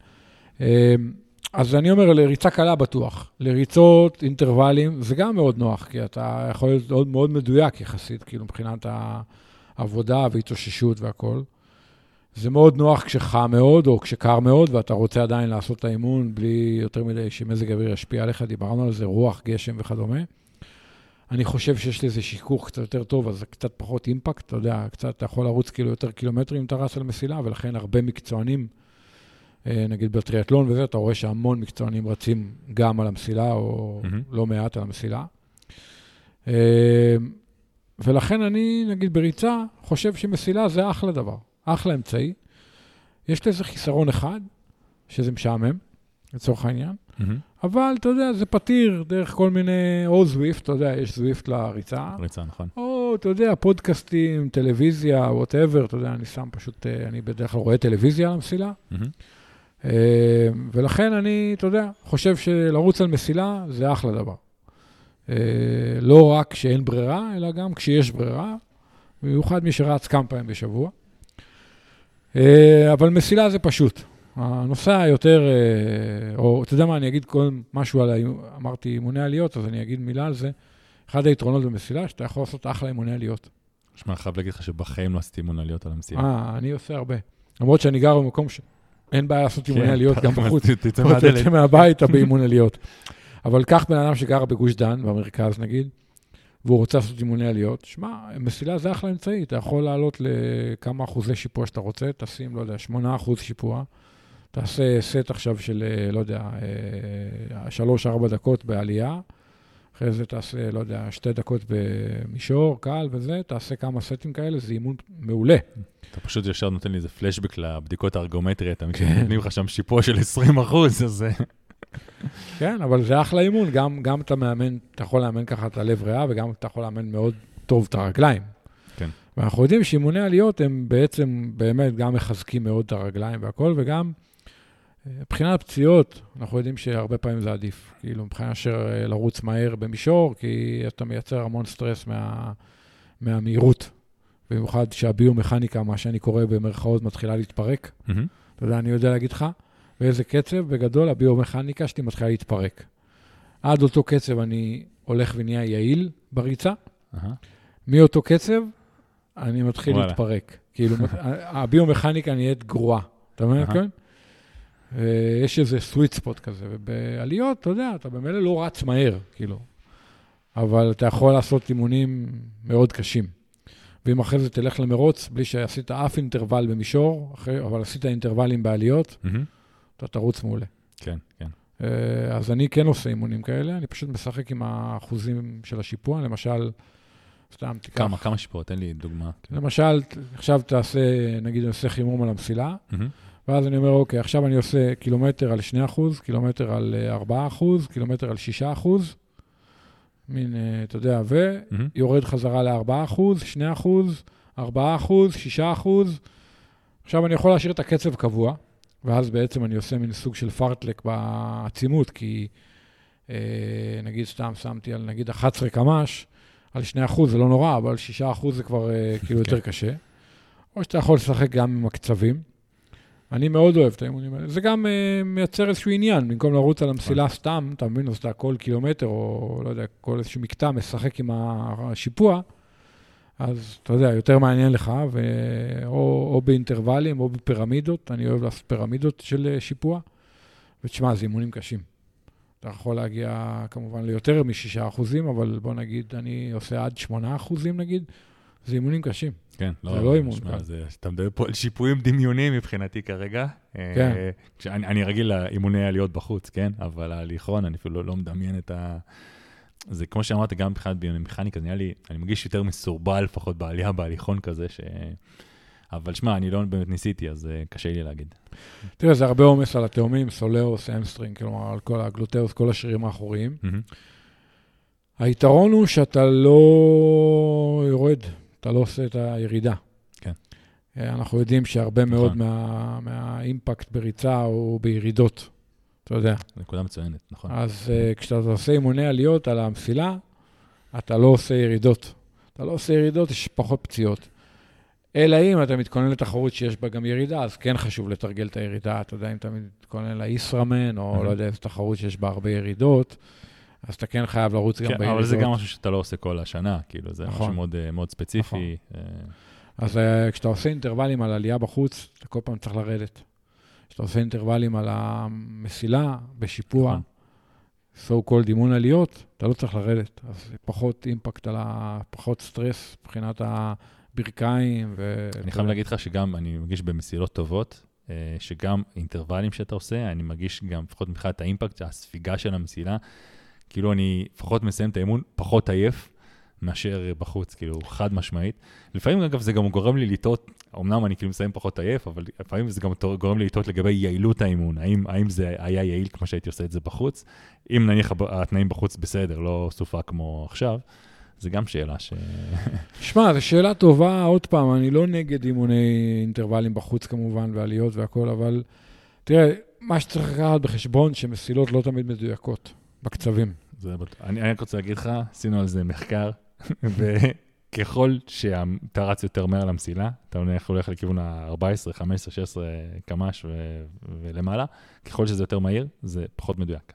אז אני אומר, לריצה קלה בטוח. לריצות, אינטרוולים, זה גם מאוד נוח, כי אתה יכול להיות מאוד, מאוד מדויק יחסית, כאילו, מבחינת העבודה והתאוששות והכול. זה מאוד נוח כשחם מאוד, או כשקר מאוד, ואתה רוצה עדיין לעשות את האימון בלי יותר מדי שמזג אוויר ישפיע עליך, דיברנו על זה, רוח, גשם וכדומה. אני חושב שיש לזה שיכוך קצת יותר טוב, אז זה קצת פחות אימפקט, אתה יודע, קצת, אתה יכול לרוץ כאילו יותר קילומטרים אם אתה רץ על מסילה, ולכן הרבה מקצוענים נגיד בטריאטלון וזה, אתה רואה שהמון מקצוענים רצים גם על המסילה, או mm-hmm. לא מעט על המסילה. אה, ולכן אני, נגיד בריצה, חושב שמסילה זה אחלה דבר, אחלה אמצעי. יש לזה חיסרון אחד, שזה משעמם, לצורך העניין, mm-hmm. אבל אתה יודע, זה פתיר דרך כל מיני, או Zwift, אתה יודע, יש Zwift לריצה. ריצה, נכון. או, אתה יודע, פודקאסטים, טלוויזיה, whatever, אתה יודע, אני שם פשוט, אה, אני בדרך כלל רואה טלוויזיה על המסילה. Mm-hmm. אה, ולכן אני, אתה יודע, חושב שלרוץ על מסילה זה אחלה דבר. אה, לא רק כשאין ברירה, אלא גם כשיש ברירה, במיוחד מי שרץ כמה פעמים בשבוע. אה, אבל מסילה זה פשוט. הנושא היותר, או אתה יודע מה, אני אגיד כל משהו על, אמרתי אימוני עליות, אז אני אגיד מילה על זה. אחד היתרונות במסילה, שאתה יכול לעשות אחלה אימוני עליות. שמע, אני חייב להגיד לך שבחיים לא עשיתי אימון עליות על המסילה. אה, אני עושה הרבה. למרות שאני גר במקום שאין בעיה לעשות אימוני כן, עליות גם בחוץ. תצא מהבית, אתה באימון עליות. אבל קח בן אדם שגר בגוש דן, במרכז נגיד, והוא רוצה לעשות אימוני עליות, שמע, מסילה זה אחלה אמצעי, אתה יכול לעלות לכמה אחוזי שיפוע שאתה רוצה, תשים, לא יודע, 8 אחוז שיפוע, תעשה סט עכשיו של, אה, לא יודע, 3-4 דקות בעלייה, אחרי זה תעשה, לא יודע, 2 דקות במישור, קל וזה, תעשה כמה סטים כאלה, זה אימון מעולה. אתה פשוט ישר נותן לי איזה פלשבק לבדיקות הארגומטריה, אתה כן. נותנים לך שם שיפוע של 20 אחוז, אז. כן, אבל זה אחלה אימון, גם, גם אתה מאמן, אתה יכול לאמן ככה את הלב ריאה, וגם אתה יכול לאמן מאוד טוב את הרגליים. כן. ואנחנו יודעים שאימוני עליות הם בעצם באמת גם מחזקים מאוד את הרגליים והכל, וגם מבחינת פציעות, אנחנו יודעים שהרבה פעמים זה עדיף. כאילו, מבחינת אשר אה, לרוץ מהר במישור, כי אתה מייצר המון סטרס מה, מהמהירות. במיוחד שהביומכניקה, מה שאני קורא במרכאות, מתחילה להתפרק. מהמם. אתה יודע, אני יודע להגיד לך באיזה קצב, בגדול הביומכניקה שלי מתחילה להתפרק. עד אותו קצב אני הולך ונהיה יעיל בריצה, אהה. מאותו קצב אני מתחיל וואלה. להתפרק. כאילו, <laughs> הביומכניקה נהיית גרועה, אתה מבין? כן? יש איזה סוויט ספוט כזה, ובעליות, אתה יודע, אתה במילא לא רץ מהר, כאילו, אבל אתה יכול לעשות אימונים מאוד קשים. ואם אחרי זה תלך למרוץ, בלי שעשית אף אינטרוול במישור, אחרי, אבל עשית אינטרוולים בעליות, מהמם. אתה תרוץ מעולה. כן, כן. אה, אז אני כן עושה אימונים כאלה, אני פשוט משחק עם האחוזים של השיפוע, למשל, סתם תיקח. כמה, כמה שיפועות? תן לי דוגמה. למשל, עכשיו תעשה, נגיד אני עושה חימום על המסילה, מהמם. ואז אני אומר, אוקיי, עכשיו אני עושה קילומטר על 2 קילומטר על אה, 4 קילומטר על 6 מין, אה, אתה יודע. ויורד חזרה ל-4 2 4 6 עכשיו אני יכול להשאיר את הקצב קבוע, ואז בעצם אני עושה מין סוג של פרטלק בעצימות, כי אה, נגיד סתם שמתי על נגיד 11 קמ"ש, על 2 זה לא נורא, אבל על 6 זה כבר אה, כאילו יותר קשה. או שאתה יכול לשחק גם עם הקצבים. אני מאוד אוהב את האימונים האלה. זה גם uh, מייצר איזשהו עניין, במקום לרוץ על המסילה סתם, אתה מבין, אז אתה כל קילומטר, או לא יודע, כל איזשהו מקטע משחק עם השיפוע, אז אתה יודע, יותר מעניין לך, ו... או, או באינטרוולים או בפירמידות, אני אוהב לעשות פירמידות של אה, שיפוע, ותשמע, זה אימונים קשים. אתה יכול להגיע כמובן ליותר מ-6 אחוזים, אבל בוא נגיד, אני עושה עד 8 אחוזים נגיד, זה אימונים קשים. כן, זה לא אימון, כן. זה- אתה מדבר פה על שיפועים דמיוניים מבחינתי כרגע. כן. אה, כשאני- אני רגיל לאימוני עליות בחוץ, כן? אבל ההליכון, אני אפילו לא- לא מדמיין את ה... זה כמו שאמרת, גם מבחינת ביומכניקה, זה נראה לי, אני מרגיש יותר מסורבל לפחות בעלייה בהליכון כזה, ש... אבל שמע, אני לא באמת ניסיתי, אז אה, קשה לי להגיד. תראה, זה הרבה עומס על התאומים, soleus, hamstring, כלומר, על כל ה gluteus, כל השרירים האחוריים. היתרון הוא שאתה לא יורד, אתה לא עושה את הירידה. כן. אה, אנחנו יודעים שהרבה נכון. מאוד מה, מה impact בריצה הוא בירידות, אתה יודע. נקודה מצוינת, נכון. אז uh, כשאתה עושה אימוני עליות על המסילה, אתה לא עושה ירידות. אתה לא עושה ירידות, יש פחות פציעות. אלא אם אתה מתכונן לתחרות שיש בה גם ירידה, אז כן חשוב לתרגל את הירידה. אתה יודע, אם אתה מתכונן לאיסרמן, או Mhm. לא יודע, איזו תחרות שיש בה הרבה ירידות, אז אתה כן חייב לרוץ גם כן, בירידות. אבל זה גם משהו שאתה לא עושה כל השנה, כאילו, זה נכון. משהו מאוד, אה, מאוד ספציפי. אה, אז uh, כשאתה עושה אינטרוולים על עלייה בחוץ, אתה כל פעם צריך לרדת. כשאתה עושה אינטרוולים על המסילה, בשיפוע, נכון. so called אימון עליות, אתה לא צריך לרדת. אז פחות אימפקט על ה... פחות סטרס מבחינת הברכיים. ו... אני חייב להגיד לך שגם אני מרגיש במסילות טובות, אה, שגם אינטרוולים שאתה עושה, אני מרגיש גם, לפחות מבחינת האימפקט, הספיגה של המסילה, כאילו אני לפחות מסיים את האימון פחות עייף מאשר בחוץ, כאילו, חד משמעית. לפעמים, אגב, זה גם גורם לי לטעות, אמנם אני כאילו מסיים פחות עייף, אבל לפעמים זה גם גורם לי לטעות לגבי יעילות האימון, האם, האם זה היה יעיל כמו שהייתי עושה את זה בחוץ, אם נניח התנאים בחוץ בסדר, לא סופה כמו עכשיו, זה גם שאלה ש... <laughs> שמע, זו שאלה טובה, עוד פעם, אני לא נגד אימוני אינטרוולים בחוץ כמובן, ועליות והכול, אבל תראה, מה שצריך לקחת בחשבון, שמסילות לא תמיד מדויקות בקצבים. זה בטוח. אני רק רוצה להגיד לך, עשינו על זה מחקר, <laughs> וככל שאתה רץ יותר מהר למסילה, אתה הולך, לכיוון ה-14, 15, 16 קמ"ש ו- ולמעלה, ככל שזה יותר מהיר, זה פחות מדויק.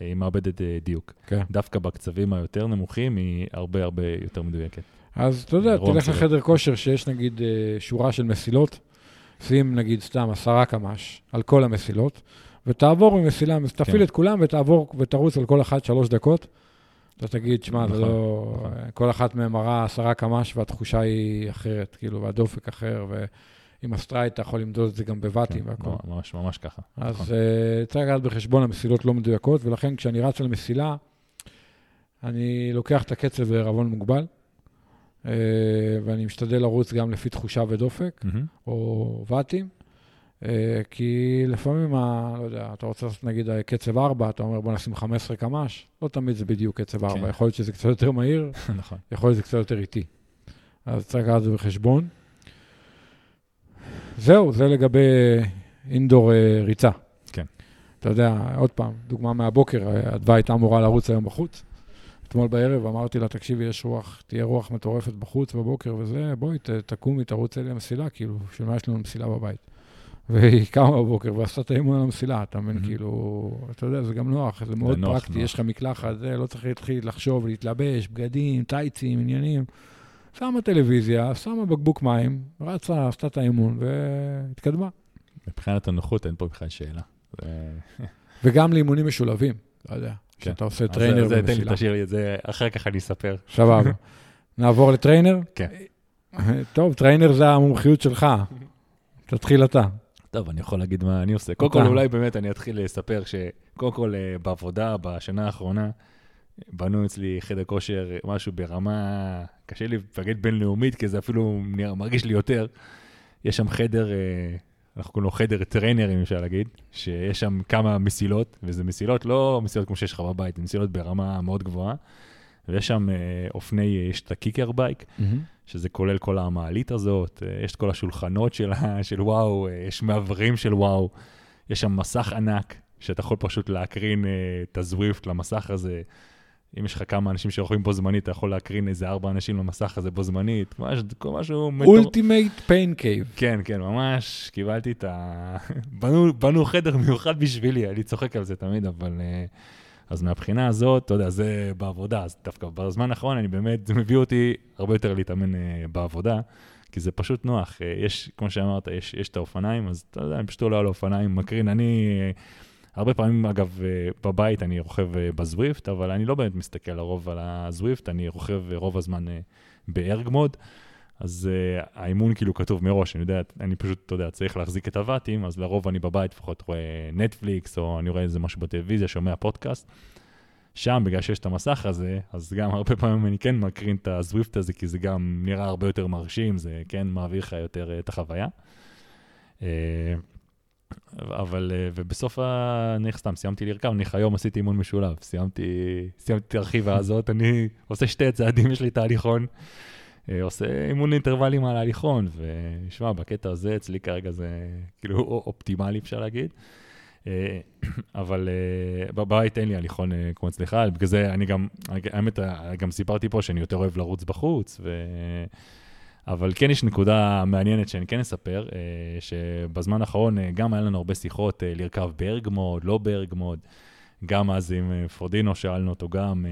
היא מאבדת אה, דיוק. כן. דווקא בקצבים היותר נמוכים, היא הרבה הרבה יותר מדויקת. אז אתה יודע, תלך. לחדר כושר שיש נגיד אה, שורה של מסילות, שים נגיד סתם עשרה קמ"ש על כל המסילות, ותעבור ממסילה, תפעיל כן. את כולם ותעבור ותרוץ על כל אחת שלוש דקות. אתה תגיד, שמע, זה נכון, לא... נכון. כל אחת מהן מראה עשרה קמ"ש והתחושה היא אחרת, כאילו, והדופק אחר, ועם ה Stryd אתה יכול למדוד את זה גם בוואטים כן, והכל. ממש, ממש ככה. אז נכון. uh, צריך לקחת בחשבון, המסילות לא מדויקות, ולכן כשאני רץ על מסילה, אני לוקח את הקצב בערבון מוגבל, uh, ואני משתדל לרוץ גם לפי תחושה ודופק, mm-hmm. או ואטים, uh, כי לפעמים, ה, לא יודע, אתה רוצה לעשות נגיד קצב 4, אתה אומר בוא נשים 15 קמ"ש, לא תמיד זה בדיוק קצב 4, כן. יכול להיות שזה קצת יותר מהיר, <laughs> נכון. יכול להיות שזה קצת יותר איטי. אז צריך לקחת את זה בחשבון. זהו, זה לגבי אינדור אה, ריצה. כן. אתה יודע, עוד פעם, דוגמה מהבוקר, אה, אדווה הייתה אמורה לרוץ היום בחוץ. אתמול בערב אמרתי לה, תקשיבי, יש רוח, תהיה רוח מטורפת בחוץ בבוקר וזה, בואי, תקומי, תרוץ אלי המסילה, כאילו, בשביל מה יש לנו מסילה בבית? והיא קמה בבוקר ועשתה את האימון על המסילה, אתה מבין, Mhm. כאילו, אתה יודע, זה גם נוח, זה מאוד נוח, פרקטי, נוח. יש לך מקלחת, זה, לא צריך להתחיל לחשוב, להתלבש, בגדים, טייצים, עניינים. שמה טלוויזיה, שמה בקבוק מים, רצה, עשתה את האימון והתקדמה. מבחינת הנוחות אין פה בכלל שאלה. וגם לאימונים משולבים, אתה יודע, כן. כשאתה עושה trainer זה, תן לי. תשאיר לי את זה, אחר כך אני אספר. סבבה. נעבור ל trainer? כן. <laughs> טוב, trainer זה המומחיות שלך. <laughs> תתחיל אתה. טוב, אני יכול להגיד מה אני עושה. קודם כל. אולי באמת אני אתחיל לספר שקודם כל, אה, בעבודה, בשנה האחרונה, בנו אצלי חדר כושר, אה, משהו ברמה, קשה לי להגיד בינלאומית, כי זה אפילו מרגיש לי יותר. יש שם חדר, אה, אנחנו קוראים לו חדר טריינרים, אפשר להגיד, שיש שם כמה מסילות, וזה מסילות לא מסילות כמו שיש לך בבית, זה מסילות ברמה מאוד גבוהה. ויש שם אה, אופני, יש את הקיקר בייק, שזה כולל כל המעלית הזאת, אה, יש את כל השולחנות של, של וואו, אה, יש מעברים של וואו, יש שם מסך ענק, שאתה יכול פשוט להקרין אה, את ה Zwift למסך הזה. אם יש לך כמה אנשים שרוכבים בו זמנית, אתה יכול להקרין איזה ארבע אנשים למסך הזה בו זמנית, ממש משהו... ultimate pain cave. כן, כן, ממש קיבלתי את ה... <laughs> בנו, בנו חדר מיוחד בשבילי, אני צוחק על זה תמיד, אבל... אה, אז מהבחינה הזאת, אתה יודע, זה בעבודה, אז דווקא בזמן האחרון אני באמת, זה מביא אותי הרבה יותר להתאמן אה, בעבודה, כי זה פשוט נוח. אה, יש, כמו שאמרת, יש, יש את האופניים, אז אתה יודע, אני פשוט עולה על האופניים, מקרין. אני, אה, הרבה פעמים, אגב, אה, בבית אני רוכב אה, בזוויפט, אבל אני לא באמת מסתכל לרוב על הזוויפט, אני רוכב אה, רוב הזמן בארג מוד. אז uh, האימון כאילו כתוב מראש, אני יודע, אני פשוט, אתה יודע, צריך להחזיק את הוואטים, אז לרוב אני בבית לפחות רואה נטפליקס, או אני רואה איזה משהו בטלוויזיה, שומע פודקאסט. שם, בגלל שיש את המסך הזה, אז גם הרבה פעמים אני כן מקרין את הזוויפט הזה, כי זה גם נראה הרבה יותר מרשים, זה כן מעביר לך יותר uh, את החוויה. Uh, אבל, ובסוף, ה... אני סתם סיימתי לרכב, אני היום עשיתי אימון משולב, סיימתי, סיימתי את הרכיבה הזאת, אני עושה שתי צעדים, יש לי תהליכון. אה, עושה אימון אינטרוולים על ההליכון, ושמע, בקטע הזה אצלי כרגע זה כאילו <laughs> אופטימלי, אפשר להגיד. אה, <clears throat> אבל אה, בבית אין לי הליכון כמו אצלך, בגלל זה אני גם, האמת, גם סיפרתי פה שאני יותר אוהב לרוץ בחוץ, ו... אבל כן יש נקודה מעניינת שאני כן אספר, שבזמן האחרון גם היה לנו הרבה שיחות לרכב בארג מוד, לא בארג מוד. גם אז עם אה, פורדינו שאלנו אותו גם אה,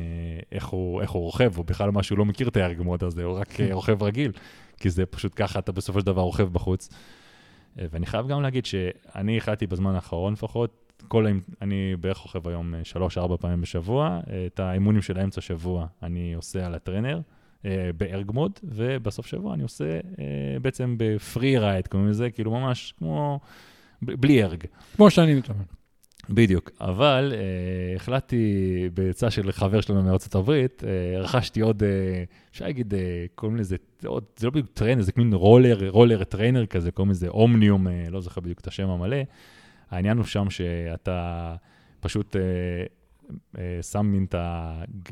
איך הוא, איך הוא רוכב, הוא בכלל מה שהוא לא מכיר את הארג מוד הזה, הוא רק אה, <laughs> רוכב רגיל, כי זה פשוט ככה, אתה בסופו של דבר רוכב בחוץ. ואני חייב גם להגיד שאני החלטתי בזמן האחרון לפחות, כל האמ... אני בערך רוכב היום אה, שלוש-ארבע פעמים בשבוע, את האימונים של האמצע שבוע אני עושה על הטרנר. אה, ב erg mode, ובסוף שבוע אני עושה בעצם ב free ride, קוראים לזה, כאילו ממש כמו, בלי erg. כמו שאני מתאמן. בדיוק, אבל אה, החלטתי בעצה של חבר שלנו מארצות הברית, אה, רכשתי עוד, אה, אפשר להגיד, אה, קוראים לזה, עוד, זה לא בדיוק trainer, זה מין roller, roller trainer כזה, קוראים לזה Omnium, אה, לא זוכר בדיוק את השם המלא. העניין הוא שם שאתה פשוט אה, אה, שם מין את,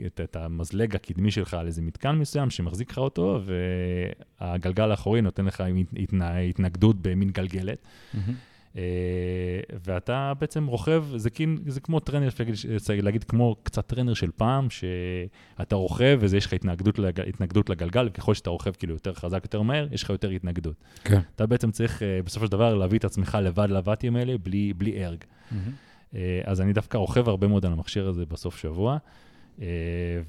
את, את המזלג הקדמי שלך על איזה מתקן מסוים שמחזיק לך אותו, והגלגל האחורי נותן לך התנ, התנגדות במין גלגלת. אה, ואתה בעצם רוכב, זה, כאילו, זה כמו טרנר, אפשר להגיד- כמו קצת טרנר של פעם, שאתה רוכב וזה יש לך התנגדות, לג, התנגדות לגלגל, וככל שאתה רוכב כאילו יותר חזק, יותר מהר, יש לך יותר התנגדות. כן. אתה בעצם צריך אה, בסופו של דבר להביא את עצמך לבד לוואטים האלה, בלי, בלי ארג. אה, אז אני דווקא רוכב הרבה מאוד על המכשיר הזה בסוף שבוע, אה,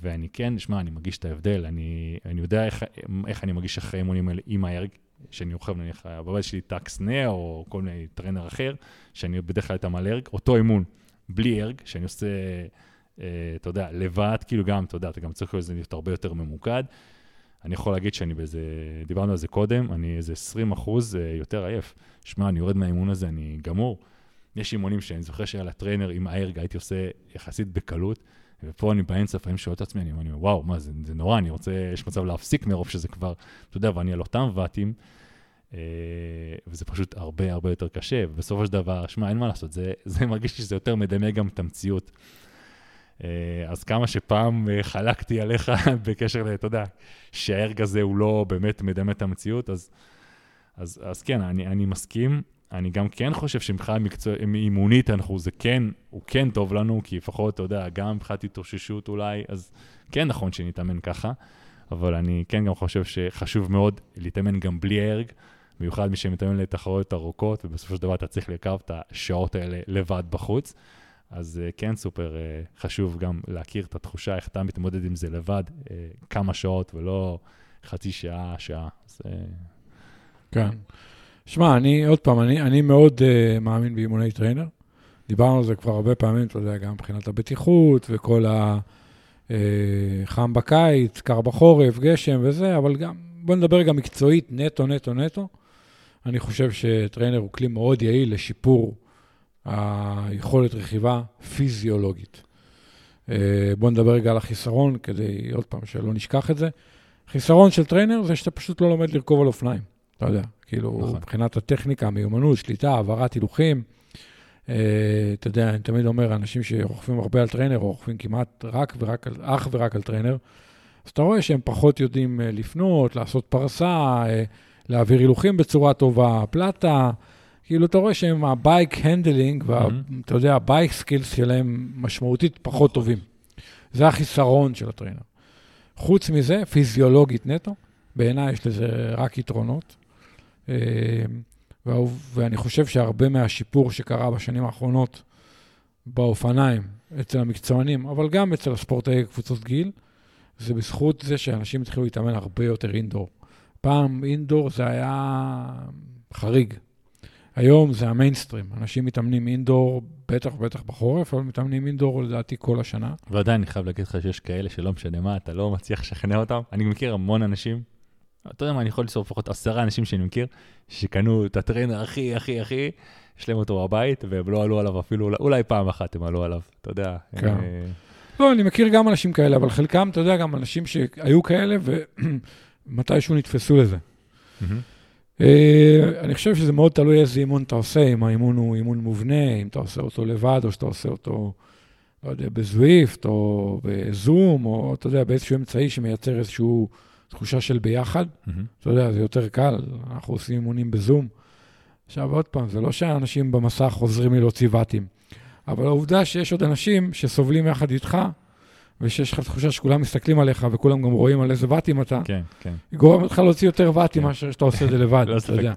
ואני כן, שמע, אני מרגיש את ההבדל, אני, אני יודע איך, איך אני מרגיש אחרי האימונים האלה עם ה erg, שאני רוכב נניח, בבית שלי Tacx Neo או כל מיני trainer אחר, שאני בדרך כלל איתם על erg, אותו אימון, בלי erg, שאני עושה, אה, אתה יודע, לבד, כאילו גם, אתה יודע, אתה גם צריך להיות הרבה יותר ממוקד. אני יכול להגיד שאני באיזה, דיברנו על זה קודם, אני איזה 20 אחוז אה, יותר עייף. שמע, אני יורד מהאימון הזה, אני גמור. יש אימונים שאני זוכר שהיה לטריינר עם הארג, הייתי עושה יחסית בקלות, ופה אני באמצע, לפעמים שואל את עצמי, אני אומר, וואו, מה, זה, זה נורא, אני רוצה, יש מצב להפסיק מרוב שזה כבר, אתה יודע, ואני על אותם ואטים, אה, וזה פשוט הרבה הרבה יותר קשה, ובסופו של דבר, שמע, אין מה לעשות, זה, <laughs> זה מרגיש לי שזה יותר מדמה גם את המציאות. אה, אז כמה שפעם אה, חלקתי עליך <laughs> בקשר אתה יודע, שהערג הזה הוא לא באמת מדמה את המציאות, אז, אז, אז כן, אני, אני מסכים. אני גם כן חושב שמבחינה מקצוע, אימונית, אנחנו, זה כן, הוא כן טוב לנו, כי לפחות, אתה יודע, גם מבחינת התאוששות אולי, אז כן נכון שנתאמן ככה, אבל אני כן גם חושב שחשוב מאוד להתאמן גם בלי הרג, במיוחד מי שמתאמן לתחרויות ארוכות, ובסופו של דבר אתה צריך לקרב את השעות האלה לבד בחוץ. אז uh, כן סופר uh, חשוב גם להכיר את התחושה, איך אתה מתמודד עם זה לבד, uh, כמה שעות ולא חצי שעה, שעה. uh... כן. שמע, אני, עוד פעם, אני, אני מאוד uh, מאמין באימוני trainer. דיברנו על זה כבר הרבה פעמים, אתה יודע, גם מבחינת הבטיחות וכל ה... uh, חם בקיץ, קר בחורף, גשם וזה, אבל גם, בוא נדבר גם מקצועית, נטו, נטו, נטו. אני חושב ש trainer הוא כלי מאוד יעיל לשיפור היכולת רכיבה פיזיולוגית. Uh, בוא נדבר רגע על החיסרון, כדי, עוד פעם, שלא נשכח את זה. חיסרון של trainer זה שאתה פשוט לא לומד לרכוב על אופניים, אתה יודע. כאילו, נכון. מבחינת הטכניקה, מיומנות, שליטה, העברת הילוכים. Uh, אתה יודע, אני תמיד אומר, אנשים שרוכבים הרבה על trainer, או רוכבים כמעט רק ורק, אך ורק על trainer, אז אתה רואה שהם פחות יודעים uh, לפנות, לעשות פרסה, uh, להעביר הילוכים בצורה טובה, פלטה. כאילו, אתה רואה שהם ה bike handling, ואתה יודע, ה bike skills שלהם משמעותית פחות טובים. זה החיסרון של ה trainer. חוץ מזה, פיזיולוגית נטו, בעיניי יש לזה רק יתרונות. אה, ואני חושב שהרבה מהשיפור שקרה בשנים האחרונות באופניים, אצל המקצוענים, אבל גם אצל הספורטאי קבוצות גיל, זה בזכות זה שאנשים התחילו להתאמן הרבה יותר indoor. פעם אינדור זה היה חריג. היום זה המיינסטרים. אנשים מתאמנים אינדור, בטח ובטח בחורף, אבל מתאמנים אינדור לדעתי כל השנה. ועדיין אני חייב להגיד לך שיש כאלה שלא משנה מה, אתה לא מצליח לשכנע אותם. אני מכיר המון אנשים אתה יודע מה, אני יכול לסור לפחות עשרה אנשים שאני מכיר, שקנו את הטריינר הכי, הכי, הכי, יש להם אותו בבית, והם לא עלו עליו אפילו, אולי פעם אחת הם עלו עליו, אתה יודע. כן. אה... לא, אני מכיר גם אנשים כאלה, אבל חלקם, אתה יודע, גם אנשים שהיו כאלה, ומתישהו נתפסו לזה. אה, אני חושב שזה מאוד תלוי איזה אימון אתה עושה, אם האימון הוא אימון מובנה, אם אתה עושה אותו לבד, או שאתה עושה אותו, לא יודע, בזוויפט, או בזום, או אתה יודע, באיזשהו אמצעי שמייצר איזשהו... תחושה של ביחד. Mm-hmm. אתה יודע, זה יותר קל, אנחנו עושים אימונים בזום. עכשיו, עוד פעם, זה לא שהאנשים במסך עוזרים לי להוציא ואטים, אבל העובדה שיש עוד אנשים שסובלים יחד איתך, ושיש לך תחושה שכולם מסתכלים עליך וכולם גם רואים על איזה ואטים אתה, כן, כן. גורם אותך להוציא יותר ואטים כן. מאשר שאתה עושה את זה לבד, <laughs> לא, אתה יודע.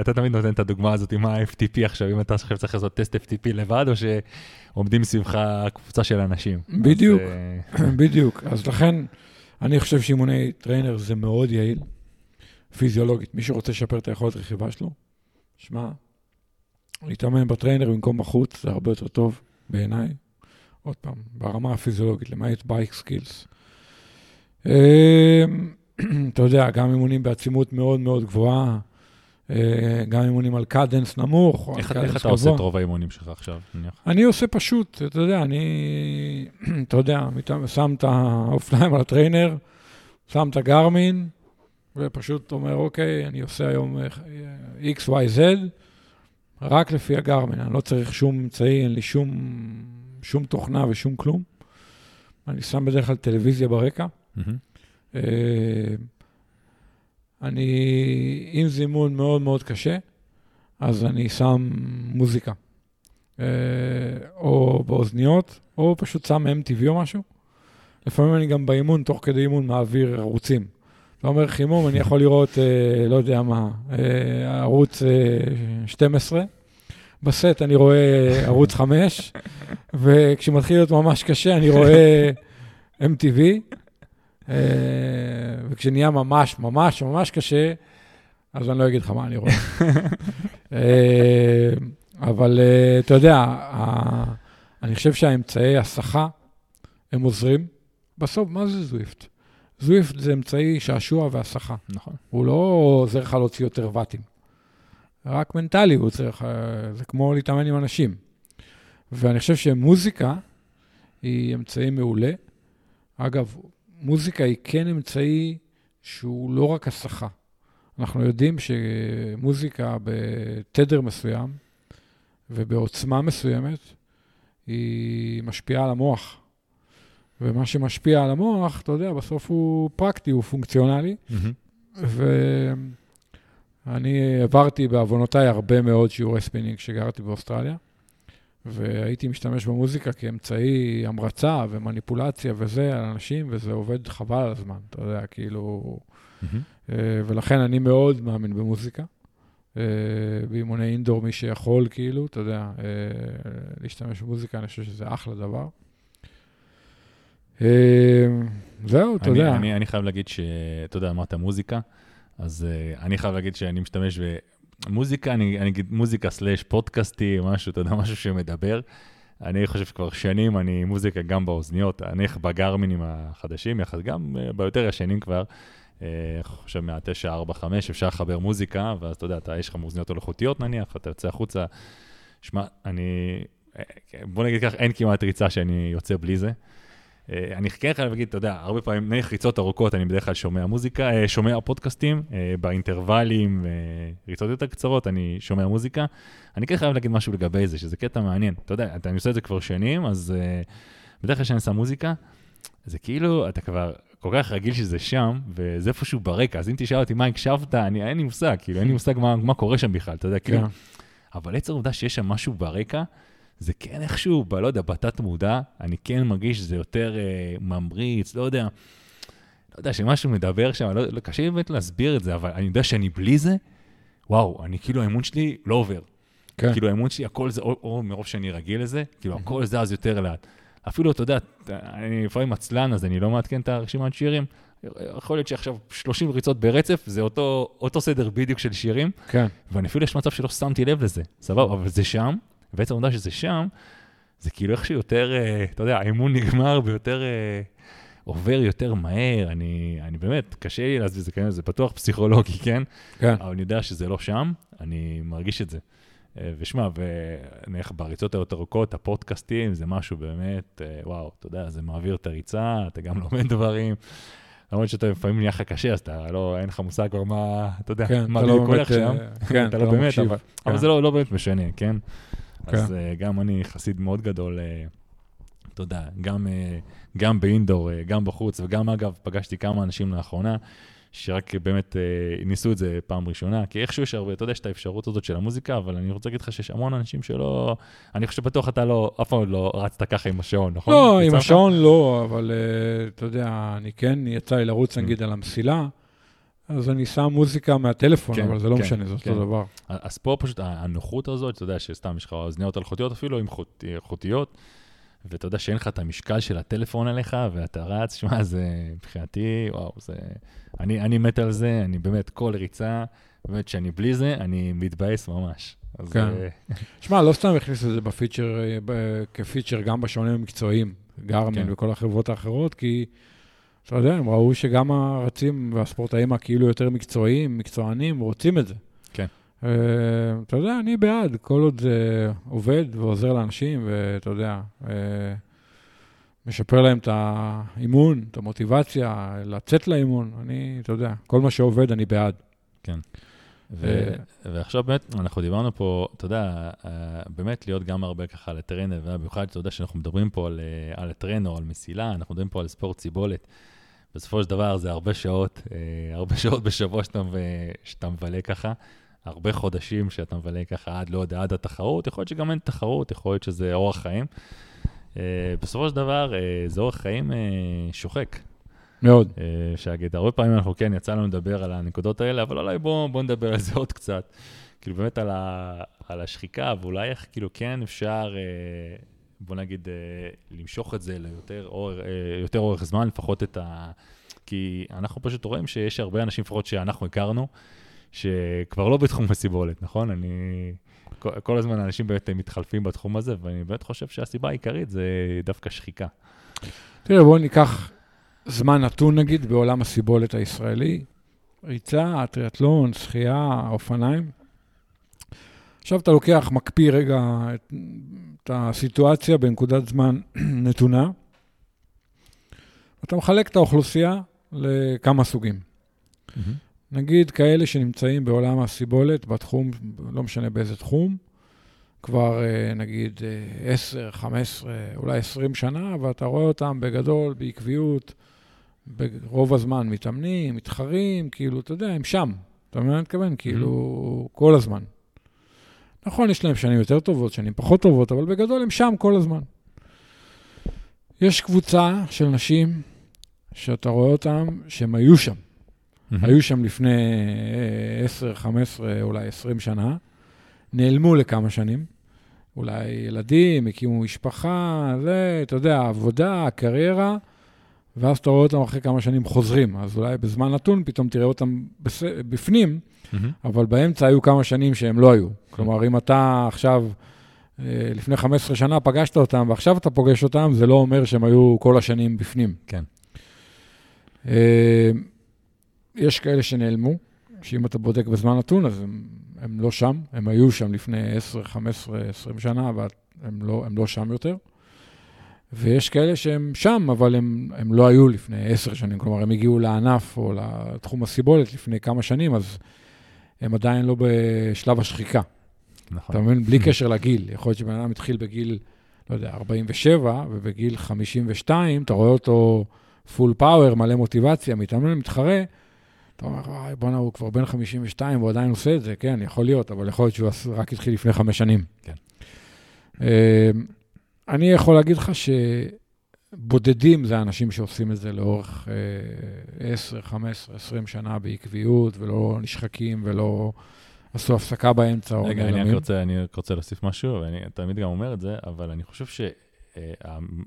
אתה תמיד נותן את הדוגמה הזאת עם ה-FTP עכשיו, אם אתה עכשיו צריך לעשות טסט FTP לבד, או שעומדים סביבך קבוצה של אנשים. בדיוק, אה, <coughs> בדיוק. אז לכן... אני חושב שאימוני trainer זה מאוד יעיל, פיזיולוגית. מי שרוצה לשפר את היכולת רכיבה שלו, שמע, להתאמן ב trainer במקום בחוץ זה הרבה יותר טוב בעיניי. עוד פעם, ברמה הפיזיולוגית, למעט bike skills. אמ, <clears throat> אתה יודע, גם אימונים בעצימות מאוד מאוד גבוהה, גם אימונים על cadence נמוך, איך, על cadence איך אתה עושה את רוב האימונים שלך עכשיו, נניח? אני עושה פשוט, אתה יודע, אני, <clears throat> אתה יודע, שם את האופניים על ה trainer, שם את הגרמין, ופשוט אומר, אוקיי, אני עושה היום אה, x, y, z, רק לפי הגרמין, אני לא צריך שום אמצעי, אין לי שום, שום תוכנה ושום כלום. אני שם בדרך כלל טלוויזיה ברקע. Mm-hmm. אני, אם זה אימון מאוד מאוד קשה, אז אני שם מוזיקה. אה, או באוזניות, או פשוט שם MTV או משהו. לפעמים אני גם באימון, תוך כדי אימון, מעביר ערוצים. אתה אומר חימום, אני יכול לראות, אה, לא יודע מה, אה, ערוץ אה, 12. בסט אני רואה ערוץ 5, <laughs> וכשמתחיל להיות ממש קשה, אני רואה MTV. אה, וכשנהיה ממש, ממש, ממש קשה, אז אני לא אגיד לך מה אני רואה. <laughs> אה, אבל אה, אתה יודע, אני חושב שהאמצעי הסחה, הם עוזרים. בסוף, מה זה זוויפט? זוויפט זה אמצעי שעשוע והסחה. נכון. הוא לא עוזר לך להוציא יותר ואטים. רק מנטלי הוא עוזר לך, זה כמו להתאמן עם אנשים. ואני חושב שמוזיקה היא אמצעי מעולה. אגב, מוזיקה היא כן אמצעי שהוא לא רק הסחה. אנחנו יודעים שמוזיקה בתדר מסוים ובעוצמה מסוימת, היא משפיעה על המוח. ומה שמשפיע על המוח, אתה יודע, בסוף הוא פרקטי, הוא פונקציונלי. ואני עברתי בעוונותיי הרבה מאוד שיעורי ספינינג כשגרתי באוסטרליה, והייתי משתמש במוזיקה כאמצעי המרצה ומניפולציה וזה על אנשים, וזה עובד חבל על הזמן, אתה יודע, כאילו... אה, ולכן אני מאוד מאמין במוזיקה. אה, באימוני אינדור, מי שיכול, כאילו, אתה יודע, אה, להשתמש במוזיקה, אני חושב שזה אחלה דבר. זהו, אתה יודע. אני, חייב להגיד שאתה יודע, אמרת מוזיקה, אז אני חייב להגיד שאני משתמש במוזיקה, אני, אני אגיד מוזיקה סלאש פודקאסטי, משהו, אתה יודע, <laughs> משהו שמדבר. אני חושב שכבר שנים אני מוזיקה גם באוזניות, אני בגרמינים החדשים, יחד גם uh, ביותר ישנים כבר. אני חושב מה-945 אפשר לחבר מוזיקה, ואז אתה יודע, אתה, יש לך מאוזניות מלאכותיות נניח, אתה יוצא החוצה. שמע, אני, בוא נגיד כך, אין כמעט ריצה שאני יוצא בלי זה. אה, אני כן חייב להגיד, אתה יודע, הרבה פעמים, נניח ריצות ארוכות, אני בדרך כלל שומע מוזיקה, אה, שומע פודקאסטים, אה, באינטרוולים, ריצות יותר קצרות, אני שומע מוזיקה. אני כן חייב להגיד משהו לגבי זה, שזה קטע מעניין. אתה יודע, אני עושה את זה כבר שנים, אז בדרך כלל כשאני שם מוזיקה, זה כאילו, אתה כבר כל כך רגיל שזה שם, וזה איפשהו ברקע, אז אם תשאל אותי מה הקשבת, אני, אין לי מושג, כאילו, אין לי מושג מה, מה קורה שם בכלל, אתה יודע, כאילו. כן. אבל עצם העובדה שיש שם משהו ברקע, זה כן איכשהו, ב, לא יודע, בתת מודע, אני כן מרגיש שזה יותר אה, ממריץ, לא יודע, לא יודע, שמשהו מדבר שם, לא, לא, קשה לי באמת להסביר את זה, אבל אני יודע שאני בלי זה, וואו, אני כאילו, האמון שלי לא עובר. כן. כאילו, האמון שלי, הכל זה, או, או מרוב שאני רגיל לזה, כאילו, הכל זז יותר לאט. אפילו, אתה יודע, אני לפעמים עצלן, אז אני לא מעדכן את הרשימת שירים. יכול להיות שעכשיו 30 ריצות ברצף, זה אותו, אותו סדר בדיוק של שירים, כן. ואני אפילו יש מצב שלא שמתי לב לזה, סבבה, אבל זה שם, ובעצם העובדה שזה שם, זה כאילו איכשהו יותר, אה, אתה יודע, האמון נגמר ויותר אה, עובר יותר מהר. אני, אני באמת, קשה לי להסביר את זה, כן, זה בטוח פסיכולוגי, כן? כן. אבל אני יודע שזה לא שם, אני מרגיש את זה. אה, ושמע, ונניח בריצות היותר ארוכות, הפודקאסטים, זה משהו באמת, וואו, אתה יודע, זה מעביר את הריצה, אתה גם <laughs> לומד דברים. למרות שאתה לפעמים נהיה לך קשה, אז אתה לא, אין לך מושג כבר מה, אתה יודע, כן, מה לא בדיוק הולך באמת, שם. כן, אתה לא באמת, מקשיב. אבל, כן. אבל זה לא, לא באמת משנה, כן? כן. אז uh, גם אני חסיד מאוד גדול, uh, אתה יודע, גם, uh, גם באינדור, uh, גם בחוץ, וגם אגב, פגשתי כמה אנשים לאחרונה, שרק באמת uh, ניסו את זה פעם ראשונה, כי איכשהו יש הרבה, אתה יודע, יש את האפשרות הזאת של המוזיקה, אבל אני רוצה להגיד לך שיש המון אנשים שלא, אני חושב שבטוח אתה לא, אף פעם לא רצת ככה עם השעון, נכון? לא, עם? השעון לא, אבל אה, אתה יודע, אני כן, יצא לי לרוץ נגיד על המסילה, אז אני שם מוזיקה מהטלפון, כן, אבל זה לא כן, משנה, זה כן. אותו דבר. אז פה פשוט הנוחות הזאת, אתה יודע שסתם יש לך אוזניות אלחוטיות אפילו, עם חוט- איכותיות, ואתה יודע שאין לך את המשקל של הטלפון עליך, ואתה רץ, <laughs> שמע, זה מבחינתי, וואו, זה... אני, אני מת על זה, אני באמת, כל ריצה, באמת, שאני בלי זה, אני מתבאס ממש. אז, כן. אה, <laughs> שמע, לא סתם הכניסו את זה בפיצ'ר, אה, כפיצ'ר גם בשעונים המקצועיים, גרמין כן. וכל החברות האחרות, כי אתה יודע, הם ראו שגם הרצים והספורטאים הכאילו יותר מקצועיים, מקצוענים, רוצים את זה. כן. אה, אתה יודע, אני בעד, כל עוד זה עובד ועוזר לאנשים, ואתה יודע, אה, משפר להם את האימון, את המוטיבציה, לצאת לאימון, אני, אתה יודע, כל מה שעובד, אני בעד. ו- ועכשיו באמת, אנחנו דיברנו פה, אתה יודע, אה, באמת להיות גם הרבה ככה על הטרנר, ובמיוחד, אתה יודע, שאנחנו מדברים פה על, אה, על הטרנר על מסילה, אנחנו מדברים פה על ספורט סיבולת. בסופו של דבר זה הרבה שעות, אה, הרבה שעות בשבוע שאתה, שאתה מבלה ככה, הרבה חודשים שאתה מבלה ככה עד, לא יודע, עד התחרות, יכול להיות שגם אין תחרות, יכול להיות שזה אורח חיים. אה, בסופו של דבר, אה, זה אורח חיים שוחק. מאוד. שאגיד, הרבה פעמים אנחנו כן, יצא לנו לדבר על הנקודות האלה, אבל אולי בואו בוא נדבר על זה עוד קצת. כאילו באמת על, ה, על השחיקה, ואולי איך כאילו כן אפשר, אה, בוא נגיד, אה, למשוך את זה ליותר אור, אה, יותר אורך זמן, לפחות את ה... כי אנחנו פשוט רואים שיש הרבה אנשים, לפחות שאנחנו הכרנו, שכבר לא בתחום הסיבולת, נכון? אני... כל, כל הזמן אנשים באמת מתחלפים בתחום הזה, ואני באמת חושב שהסיבה העיקרית זה דווקא שחיקה. תראה, בואו ניקח זמן נתון, נגיד, בעולם הסיבולת הישראלי. ריצה, טריאטלון, שחייה, אופניים. עכשיו אתה לוקח, מקפיא רגע את, את הסיטואציה בנקודת זמן <clears throat> נתונה, אתה מחלק את האוכלוסייה לכמה סוגים. Mm-hmm. נגיד כאלה שנמצאים בעולם הסיבולת, בתחום, לא משנה באיזה תחום, כבר אה, נגיד 10, אה, 15, אולי 20 שנה, ואתה רואה אותם בגדול, בעקביות, ברוב הזמן מתאמנים, מתחרים, כאילו, אתה יודע, הם שם. אתה מבין מה אני מתכוון? כאילו, כל הזמן. נכון, יש להם שנים יותר טובות, שנים פחות טובות, אבל בגדול הם שם כל הזמן. יש קבוצה של נשים שאתה רואה אותם, שהם היו שם. Mm-hmm. היו שם לפני 10, 15, אולי 20 שנה, נעלמו לכמה שנים. אולי ילדים, הקימו משפחה, זה, אתה יודע, עבודה, קריירה, ואז אתה רואה אותם אחרי כמה שנים חוזרים. אז אולי בזמן נתון פתאום תראה אותם בס... בפנים, mm-hmm. אבל באמצע היו כמה שנים שהם לא היו. כלומר, אם אתה עכשיו, אה, לפני 15 שנה פגשת אותם, ועכשיו אתה פוגש אותם, זה לא אומר שהם היו כל השנים בפנים. כן. אה, יש כאלה שנעלמו, שאם אתה בודק בזמן נתון, אז הם, הם לא שם, הם היו שם לפני 10, 15, 20 שנה, והם לא, לא שם יותר. ויש כאלה שהם שם, אבל הם, הם לא היו לפני עשר שנים, כלומר, הם הגיעו לענף או לתחום הסיבולת לפני כמה שנים, אז הם עדיין לא בשלב השחיקה. נכון. אתה מבין? בלי קשר לגיל. יכול להיות שבן אדם התחיל בגיל, לא יודע, 47, ובגיל 52, אתה רואה אותו פול פאוור, מלא מוטיבציה, מתאמן, מתחרה, אתה אומר, וואי, בואנה, הוא כבר בן 52, והוא עדיין עושה את זה, כן, יכול להיות, אבל יכול להיות שהוא רק התחיל לפני חמש שנים. כן. אני יכול להגיד לך שבודדים זה האנשים שעושים את זה לאורך אה, 10, 15, 20 שנה בעקביות, ולא נשחקים ולא עשו הפסקה באמצע. רגע, אני רק רוצה, אני רק רוצה להוסיף משהו, ואני תמיד גם אומר את זה, אבל אני חושב שהם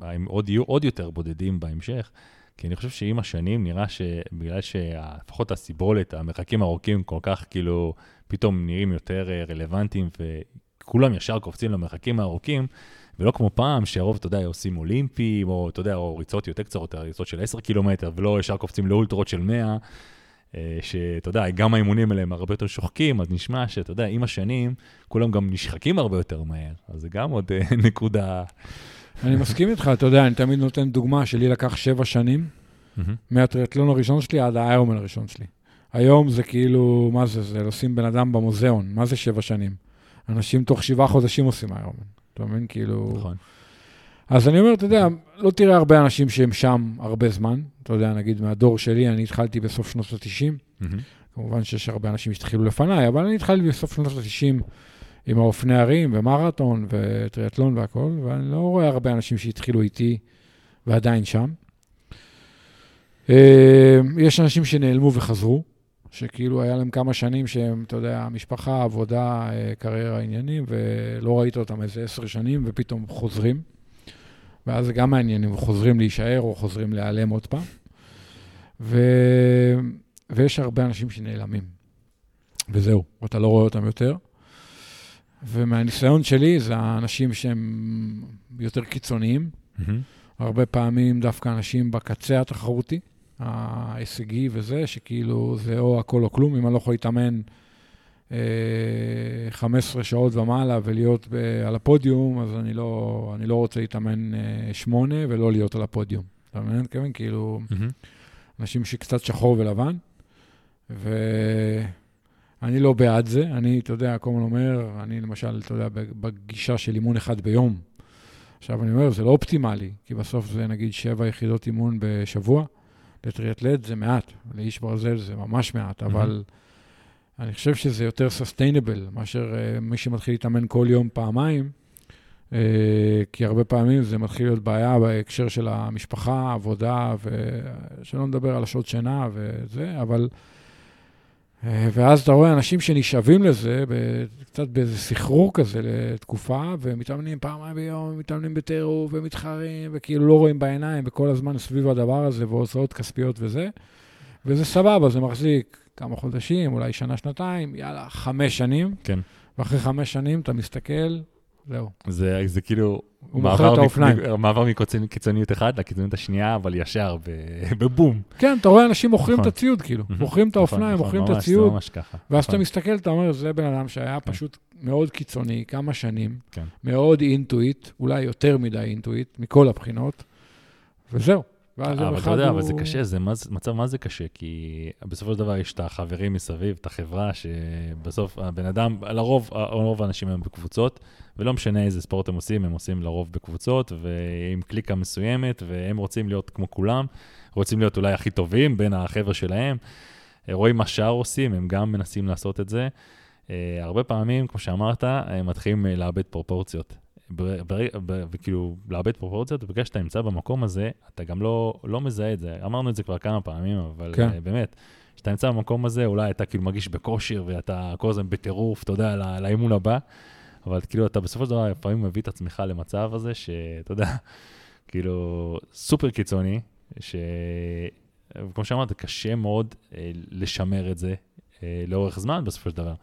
אה, עוד יהיו עוד יותר בודדים בהמשך. כי אני חושב שעם השנים נראה שבגלל שלפחות הסיבולת, המרחקים הארוכים כל כך כאילו פתאום נראים יותר אה, רלוונטיים וכולם ישר קופצים למרחקים הארוכים, ולא כמו פעם, שהרוב, אתה יודע, עושים אולימפיים, או אתה יודע, או ריצות יותר קצרות, ריצות של 10 קילומטר, ולא ישר קופצים לאולטרות של 100, אה, שאתה יודע, גם האימונים האלה הם הרבה יותר שוחקים, אז נשמע שאתה יודע, עם השנים, כולם גם נשחקים הרבה יותר מהר, אז זה גם עוד אה, <laughs> נקודה. אני מסכים איתך, אתה יודע, אני תמיד נותן דוגמה שלי לקח שבע שנים, מהטריאטלון הראשון שלי עד האיירומן הראשון שלי. היום זה כאילו, מה זה, זה לשים בן אדם במוזיאון, מה זה שבע שנים? אנשים תוך שבעה חודשים עושים איירומן. אתה מבין? כאילו... נכון. אז אני אומר, אתה יודע, לא תראה הרבה אנשים שהם שם הרבה זמן. אתה יודע, נגיד מהדור שלי, אני התחלתי בסוף שנות ה-90. Mm-hmm. כמובן שיש הרבה אנשים שהתחילו לפניי, אבל אני התחלתי בסוף שנות ה-90 עם האופני הרים ומרתון וטריאטלון והכול, ואני לא רואה הרבה אנשים שהתחילו איתי ועדיין שם. אה, יש אנשים שנעלמו וחזרו. שכאילו היה להם כמה שנים שהם, אתה יודע, משפחה, עבודה, אה, קריירה, עניינים, ולא ראית אותם איזה עשר שנים, ופתאום חוזרים. ואז זה גם מעניין אם חוזרים להישאר או חוזרים להיעלם עוד פעם. ו... ויש הרבה אנשים שנעלמים. וזהו, אתה לא רואה אותם יותר. ומהניסיון שלי, זה האנשים שהם יותר קיצוניים. Mm-hmm. הרבה פעמים דווקא אנשים בקצה התחרותי. ההישגי וזה, שכאילו זה או הכל או כלום, אם אני לא יכול להתאמן אה, 15 שעות ומעלה ולהיות על הפודיום, אז אני לא, אני לא רוצה להתאמן אה, 8 ולא להיות על הפודיום. אתה מבין? מתכוון? כאילו, mm-hmm. אנשים שקצת שחור ולבן, ואני לא בעד זה. אני, אתה יודע, כל הזמן אומר, אני למשל, אתה יודע, בגישה של אימון אחד ביום. עכשיו, אני אומר, זה לא אופטימלי, כי בסוף זה נגיד שבע יחידות אימון בשבוע. לטריאטלט זה מעט, לאיש ברזל זה ממש מעט, אבל אני חושב שזה יותר סוסטיינבל מאשר uh, מי שמתחיל להתאמן כל יום פעמיים, uh, כי הרבה פעמים זה מתחיל להיות בעיה בהקשר של המשפחה, עבודה, ושלא נדבר על השעות שינה וזה, אבל... ואז אתה רואה אנשים שנשאבים לזה, קצת באיזה סחרור כזה לתקופה, ומתאמנים פעמיים ביום, מתאמנים בטירוף, ומתחרים, וכאילו לא רואים בעיניים, וכל הזמן סביב הדבר הזה, והוצאות כספיות וזה. וזה סבבה, זה מחזיק כמה חודשים, אולי שנה, שנתיים, יאללה, חמש שנים. כן. ואחרי חמש שנים אתה מסתכל, זהו. זה, זה כאילו הוא מוכר את האופניים. מעבר מקיצוניות אחת לקיצוניות השנייה, אבל ישר, ב- <laughs> בבום. כן, אתה רואה אנשים מוכרים את נכון. הציוד, כאילו. מוכרים את נכון, האופניים, נכון, מוכרים את ממש, הציוד, זה ממש ככה. ואז אתה. מסתכל, אתה אומר, זה בן אדם שהיה כן. פשוט מאוד קיצוני, כמה שנים, כן. מאוד אינטואיט, אולי יותר מדי אינטואיט, מכל הבחינות, וזהו. ואז יום אבל אתה יודע. אבל זה קשה, זה- מצב מה זה קשה, כי בסופו של דבר יש את החברים מסביב, את החברה, שבסוף הבן אדם, לרוב, רוב האנשים הם בקבוצות, ולא משנה איזה ספורט הם עושים, הם עושים לרוב בקבוצות, ועם קליקה מסוימת, והם רוצים להיות כמו כולם, רוצים להיות אולי הכי טובים בין החבר'ה שלהם. רואים מה שאר עושים, הם גם מנסים לעשות את זה. אה, הרבה פעמים, כמו שאמרת, הם מתחילים אה, לאבד פרופורציות. וכאילו, לאבד פרופורציות, ובגלל שאתה נמצא במקום הזה, אתה גם לא, לא מזהה את זה. אמרנו את זה כבר כמה פעמים, אבל כן. כן. באמת, כשאתה נמצא במקום הזה, אולי אתה כאילו מרגיש בכושר, ואתה כל הזמן בטירוף, אתה יודע, לא- לאימון הבא, אבל כאילו, אתה בסופו של דבר לפעמים מביא את עצמך למצב הזה, שאתה יודע, <laughs> כאילו, סופר קיצוני, ש... כמו שאמרת, קשה מאוד אה, לשמר את זה אה, לאורך זמן בסופו של דבר.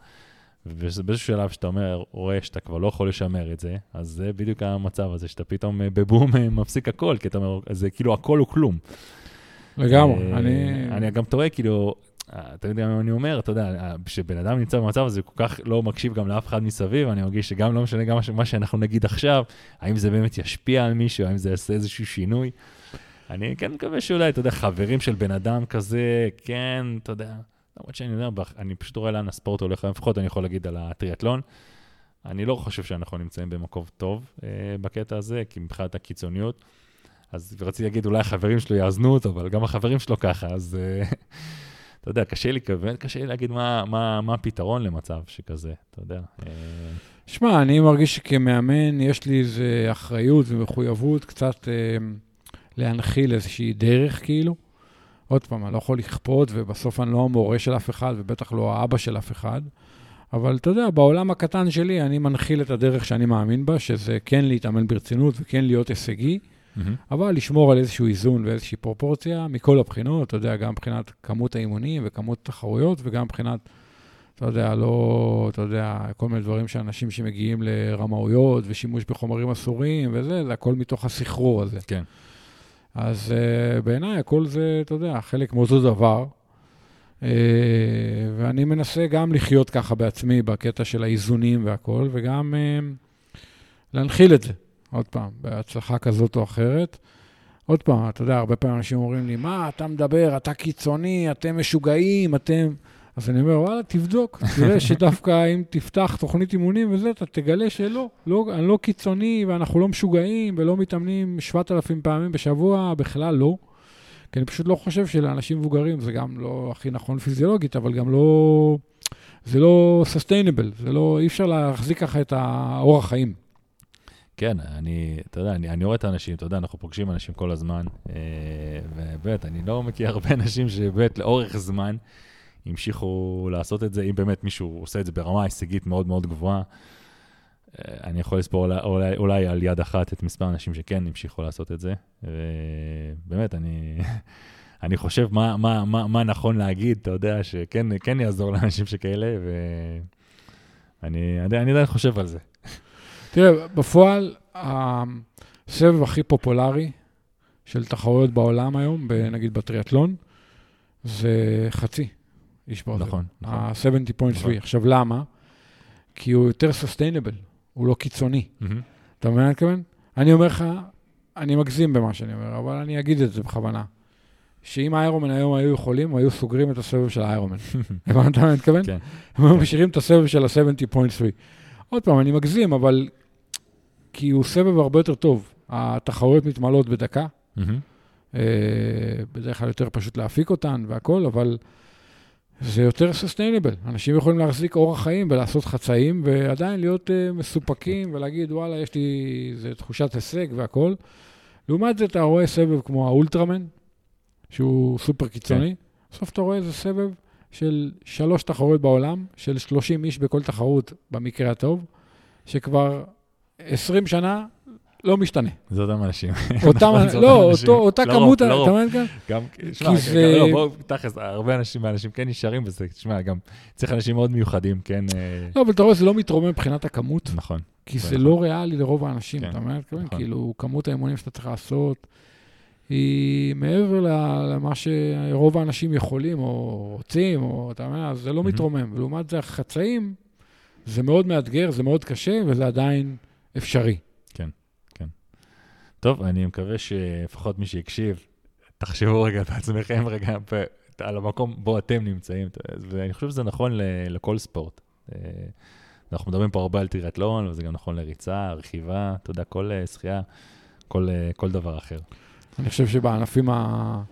ובאיזשהו שלב שאתה אומר, רואה שאתה כבר לא יכול לשמר את זה, אז זה בדיוק המצב הזה, שאתה פתאום אה, בבום אה, מפסיק הכל, כי אתה אומר, זה כאילו הכל הוא כלום. לגמרי, אה, אני... אני גם טועה, כאילו, אתה יודע מה אני אומר, אתה יודע, אה, כשבן אדם נמצא במצב הזה, הוא כל כך לא מקשיב גם לאף אחד מסביב, אני מרגיש שגם לא משנה גם מה שאנחנו נגיד עכשיו, האם זה באמת ישפיע על מישהו, האם זה יעשה איזשהו שינוי. אני כן מקווה שאולי, אתה יודע, חברים של בן אדם כזה, כן, אתה יודע, למרות שאני יודע, אני פשוט רואה לאן הספורט הולך, לפחות אני יכול להגיד על הטריאטלון. אני לא חושב שאנחנו נמצאים במקום טוב אה, בקטע הזה, כי מבחינת הקיצוניות. אז רציתי להגיד, אולי החברים שלו יאזנו אותו, אבל גם החברים שלו ככה, אז אה, אתה יודע, קשה לי, באמת קשה לי להגיד מה, מה, מה הפתרון למצב שכזה, אתה יודע. אה, שמע, אני מרגיש שכמאמן יש לי איזו אחריות ומחויבות קצת אה, להנחיל איזושהי דרך, כאילו. עוד פעם, אני לא יכול לכפות, ובסוף אני לא המורה של אף אחד, ובטח לא האבא של אף אחד. אבל אתה יודע, בעולם הקטן שלי אני מנחיל את הדרך שאני מאמין בה, שזה כן להתאמן ברצינות וכן להיות הישגי, אבל לשמור על איזשהו איזון ואיזושהי פרופורציה מכל הבחינות, אתה יודע, גם מבחינת כמות האימונים וכמות התחרויות, וגם מבחינת, אתה יודע, לא, אתה יודע, כל מיני דברים שאנשים שמגיעים לרמאויות ושימוש בחומרים אסורים וזה, זה הכל מתוך הסחרור הזה. כן. אז uh, בעיניי הכל זה, אתה יודע, חלק מאותו דבר. Uh, ואני מנסה גם לחיות ככה בעצמי, בקטע של האיזונים והכל, וגם uh, להנחיל את זה, עוד פעם, בהצלחה כזאת או אחרת. עוד פעם, אתה יודע, הרבה פעמים אנשים אומרים לי, מה, אתה מדבר, אתה קיצוני, אתם משוגעים, אתם... אז אני אומר, וואלה, תבדוק, <laughs> תראה שדווקא אם תפתח תוכנית אימונים וזה, אתה תגלה שלא, לא, אני לא קיצוני ואנחנו לא משוגעים ולא מתאמנים 7,000 פעמים בשבוע, בכלל לא. כי אני פשוט לא חושב שלאנשים מבוגרים זה גם לא הכי נכון פיזיולוגית, אבל גם לא... זה לא סוסטיינבל, זה לא... אי אפשר להחזיק ככה את האורח חיים. כן, אני, אתה יודע, אני, אני רואה את האנשים, אתה יודע, אנחנו פוגשים אנשים כל הזמן, אה, ובאמת, אני לא מכיר הרבה אנשים שבאמת לאורך זמן המשיכו לעשות את זה, אם באמת מישהו עושה את זה ברמה הישגית מאוד מאוד גבוהה. אה, אני יכול לספור אולי, אולי, אולי על יד אחת את מספר האנשים שכן המשיכו לעשות את זה. ובאמת, אני, <laughs> אני חושב מה, מה, מה, מה נכון להגיד, אתה יודע, שכן כן יעזור לאנשים שכאלה, ואני אני, עדיין חושב על זה. תראה, בפועל, הסבב הכי פופולרי של תחרויות בעולם היום, נגיד בטריאטלון, זה חצי איש ברזל. נכון, נכון. ה-70.3. נכון. עכשיו, למה? כי הוא יותר סוסטיינבל, הוא לא קיצוני. מהמם. אתה מבין מה אני מתכוון? אני אומר לך, אני מגזים במה שאני אומר, אבל אני אגיד את זה בכוונה. שאם האיירומן היום היו יכולים, היו סוגרים את הסבב של האיירומן. <laughs> הבנת מה אני מתכוון? כן. הם היו משאירים את הסבב של ה-70.3. עוד פעם, אני מגזים, אבל... כי הוא סבב הרבה יותר טוב. התחרויות מתמלאות בדקה. אה, בדרך כלל יותר פשוט להפיק אותן והכל, אבל זה יותר סוסטיינבל. אנשים יכולים להחזיק אורח חיים ולעשות חצאים, ועדיין להיות uh, מסופקים ולהגיד, וואלה, יש לי איזה תחושת הישג והכל. לעומת זה, אתה רואה סבב כמו האולטרמן, שהוא סופר קיצוני. בסוף אתה רואה איזה סבב של שלוש תחרויות בעולם, של 30 איש בכל תחרות, במקרה הטוב, שכבר 20 שנה לא משתנה. זה אותם אנשים. <laughs> אותם, נכון, לא, אותם אנשים. אותו- אותה לרוב, כמות, אתה לרוב. מבין כאן? גם, שמע, זה- לא, בואו, תכלס, הרבה אנשים מהאנשים כן נשארים בזה, תשמע, גם צריך אנשים מאוד מיוחדים, כן? אה, לא, אבל אתה רואה, זה לא מתרומם מבחינת הכמות, נכון. כי זה נכון. לא ריאלי לרוב האנשים, כן, אתה מבין? נכון. כאילו, כמות האימונים שאתה צריך לעשות היא מעבר למה שרוב האנשים יכולים או רוצים, או אתה מבין? אז זה לא. מתרומם. ולעומת זה, החצאים, זה מאוד מאתגר, זה מאוד קשה, וזה עדיין אפשרי. טוב, אני מקווה שלפחות מי שהקשיב, תחשבו רגע בעצמכם רגע על המקום בו אתם נמצאים, ואני חושב שזה נכון ל- לכל ספורט. אה, אנחנו מדברים פה הרבה על טריאטלון, וזה גם נכון לריצה, רכיבה, אתה יודע, כל אה, שחייה, כל, אה, כל דבר אחר. אני חושב שבענפים ה...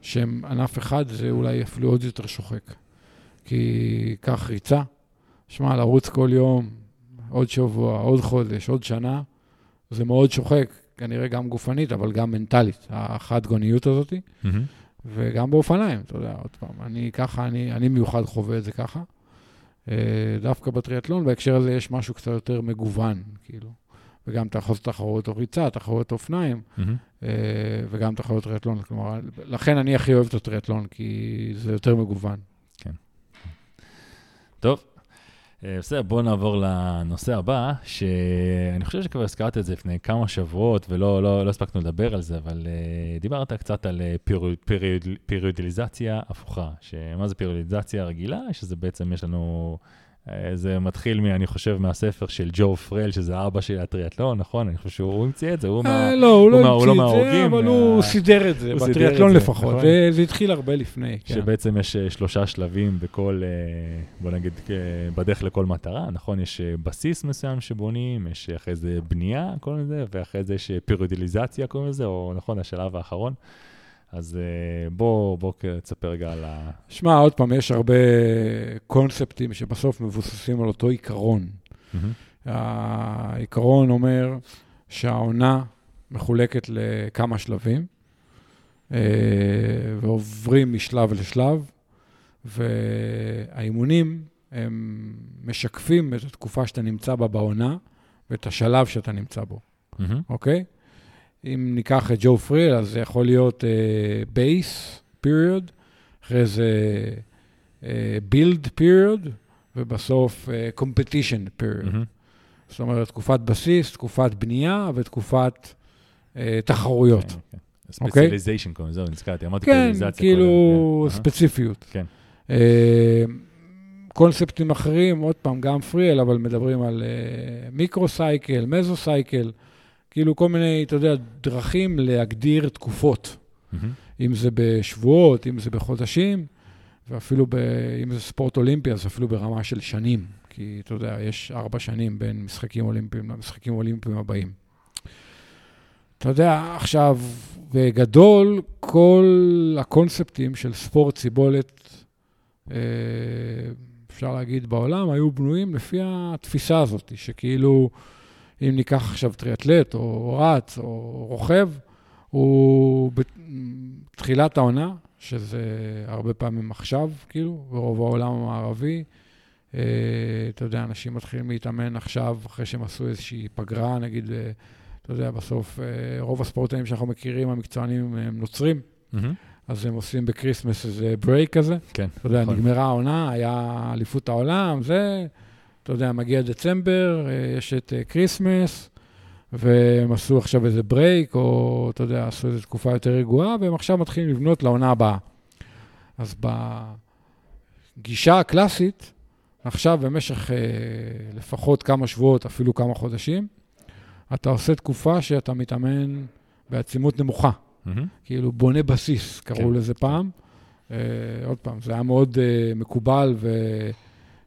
שהם ענף אחד, זה אולי אפילו עוד יותר שוחק. כי קח ריצה, שמע, לרוץ כל יום, עוד שבוע, עוד חודש, עוד שנה, זה מאוד שוחק, כנראה גם גופנית, אבל גם מנטלית, החד גוניות הזאת, וגם באופניים, אתה יודע, עוד פעם, אני ככה, אני, אני מיוחד חווה את זה ככה. אה, דווקא בטריאטלון, בהקשר הזה יש משהו קצת יותר מגוון, כאילו. וגם אתה יכול לעשות תחרויות או ריצה, תחרויות אופניים. אה, וגם תחרויות טריאטלון. כלומר, לכן אני הכי אוהב את הטריאטלון, כי זה יותר מגוון. טוב, אה, בסדר, בואו נעבור לנושא הבא, שאני חושב שכבר הזכרת את זה לפני כמה שבועות, ולא לא, לא הספקנו לדבר על זה, אבל uh, דיברת קצת על uh, פיריוד, פיריוד, פיריודיליזציה הפוכה. שמה זה פיריודיליזציה רגילה? שזה בעצם יש לנו... אה, זה מתחיל, מ, אני חושב, מהספר של ג'ו פרל, שזה אבא של הטריאטלון, נכון? אני חושב שהוא המציא את זה, הוא מה... אה, לא, הוא מה- לא הוא לא המציא את זה, אבל הוא סידר את זה, בטריאטלון זה, לפחות. נכון. זה- זה התחיל הרבה לפני. כן. שבעצם יש אה, שלושה שלבים בכל, אה, בוא נגיד, אה, בדרך לכל מטרה, נכון? יש אה, בסיס מסוים שבונים, יש אה, אחרי זה בנייה, קוראים לזה, ואחרי זה יש אה, פירודיליזציה, קוראים לזה, או נכון, השלב האחרון. אז אה, בוא, בוא תספר רגע על ה... שמע, עוד פעם, יש הרבה קונספטים שבסוף מבוססים על אותו עיקרון. מהמם. העיקרון אומר שהעונה מחולקת לכמה שלבים, אה, ועוברים משלב לשלב, והאימונים הם משקפים את התקופה שאתה נמצא בה בעונה ואת השלב שאתה נמצא בו. אוקיי? אם ניקח את ג'ו פריל, אז זה יכול להיות בייס, uh, period, אחרי זה uh, build period, ובסוף uh, competition period. מהמם. זאת אומרת, תקופת בסיס, תקופת בנייה ותקופת אה, תחרויות. כן, כן. אוקיי? קוראים לזה, נזכרתי, אמרתי כן, פירודיליזציה כאילו כן. ספציפיות. כן. אה, קונספטים אחרים, עוד פעם, גם פריאל, אבל מדברים על מיקרו-סייקל, מזו-סייקל, כאילו כל מיני, אתה יודע, דרכים להגדיר תקופות. מהמם. אם זה בשבועות, אם זה בחודשים, ואפילו ב, אם זה ספורט אולימפי, אז אפילו ברמה של שנים. כי אתה יודע, יש ארבע שנים בין משחקים אולימפיים למשחקים אולימפיים הבאים. אתה יודע, עכשיו, בגדול, כל הקונספטים של ספורט סיבולת, אה, אפשר להגיד, בעולם, היו בנויים לפי התפיסה הזאת, שכאילו, אם ניקח עכשיו טריאטלט, או רץ, או רוכב, הוא בתחילת העונה, שזה הרבה פעמים עכשיו, כאילו, ברוב העולם המערבי. אה, אתה יודע, אנשים מתחילים להתאמן עכשיו, אחרי שהם עשו איזושהי פגרה, נגיד, אה, אתה יודע, בסוף אה, רוב הספורטאים שאנחנו מכירים, המקצוענים, הם נוצרים, מהמם. אז הם עושים ב Christmas איזה break כזה. כן. אתה יודע, נכון. נגמרה העונה, היה אליפות העולם, זה, אתה יודע, מגיע דצמבר, אה, יש את אה, Christmas, והם עשו עכשיו איזה break, או אתה יודע, עשו איזו תקופה יותר רגועה, והם עכשיו מתחילים לבנות לעונה הבאה. אז בגישה הקלאסית, עכשיו במשך אה, לפחות כמה שבועות, אפילו כמה חודשים, אתה עושה תקופה שאתה מתאמן בעצימות נמוכה. מהמם. כאילו בונה בסיס, קראו כן. לזה פעם. אה, עוד פעם, זה היה מאוד אה, מקובל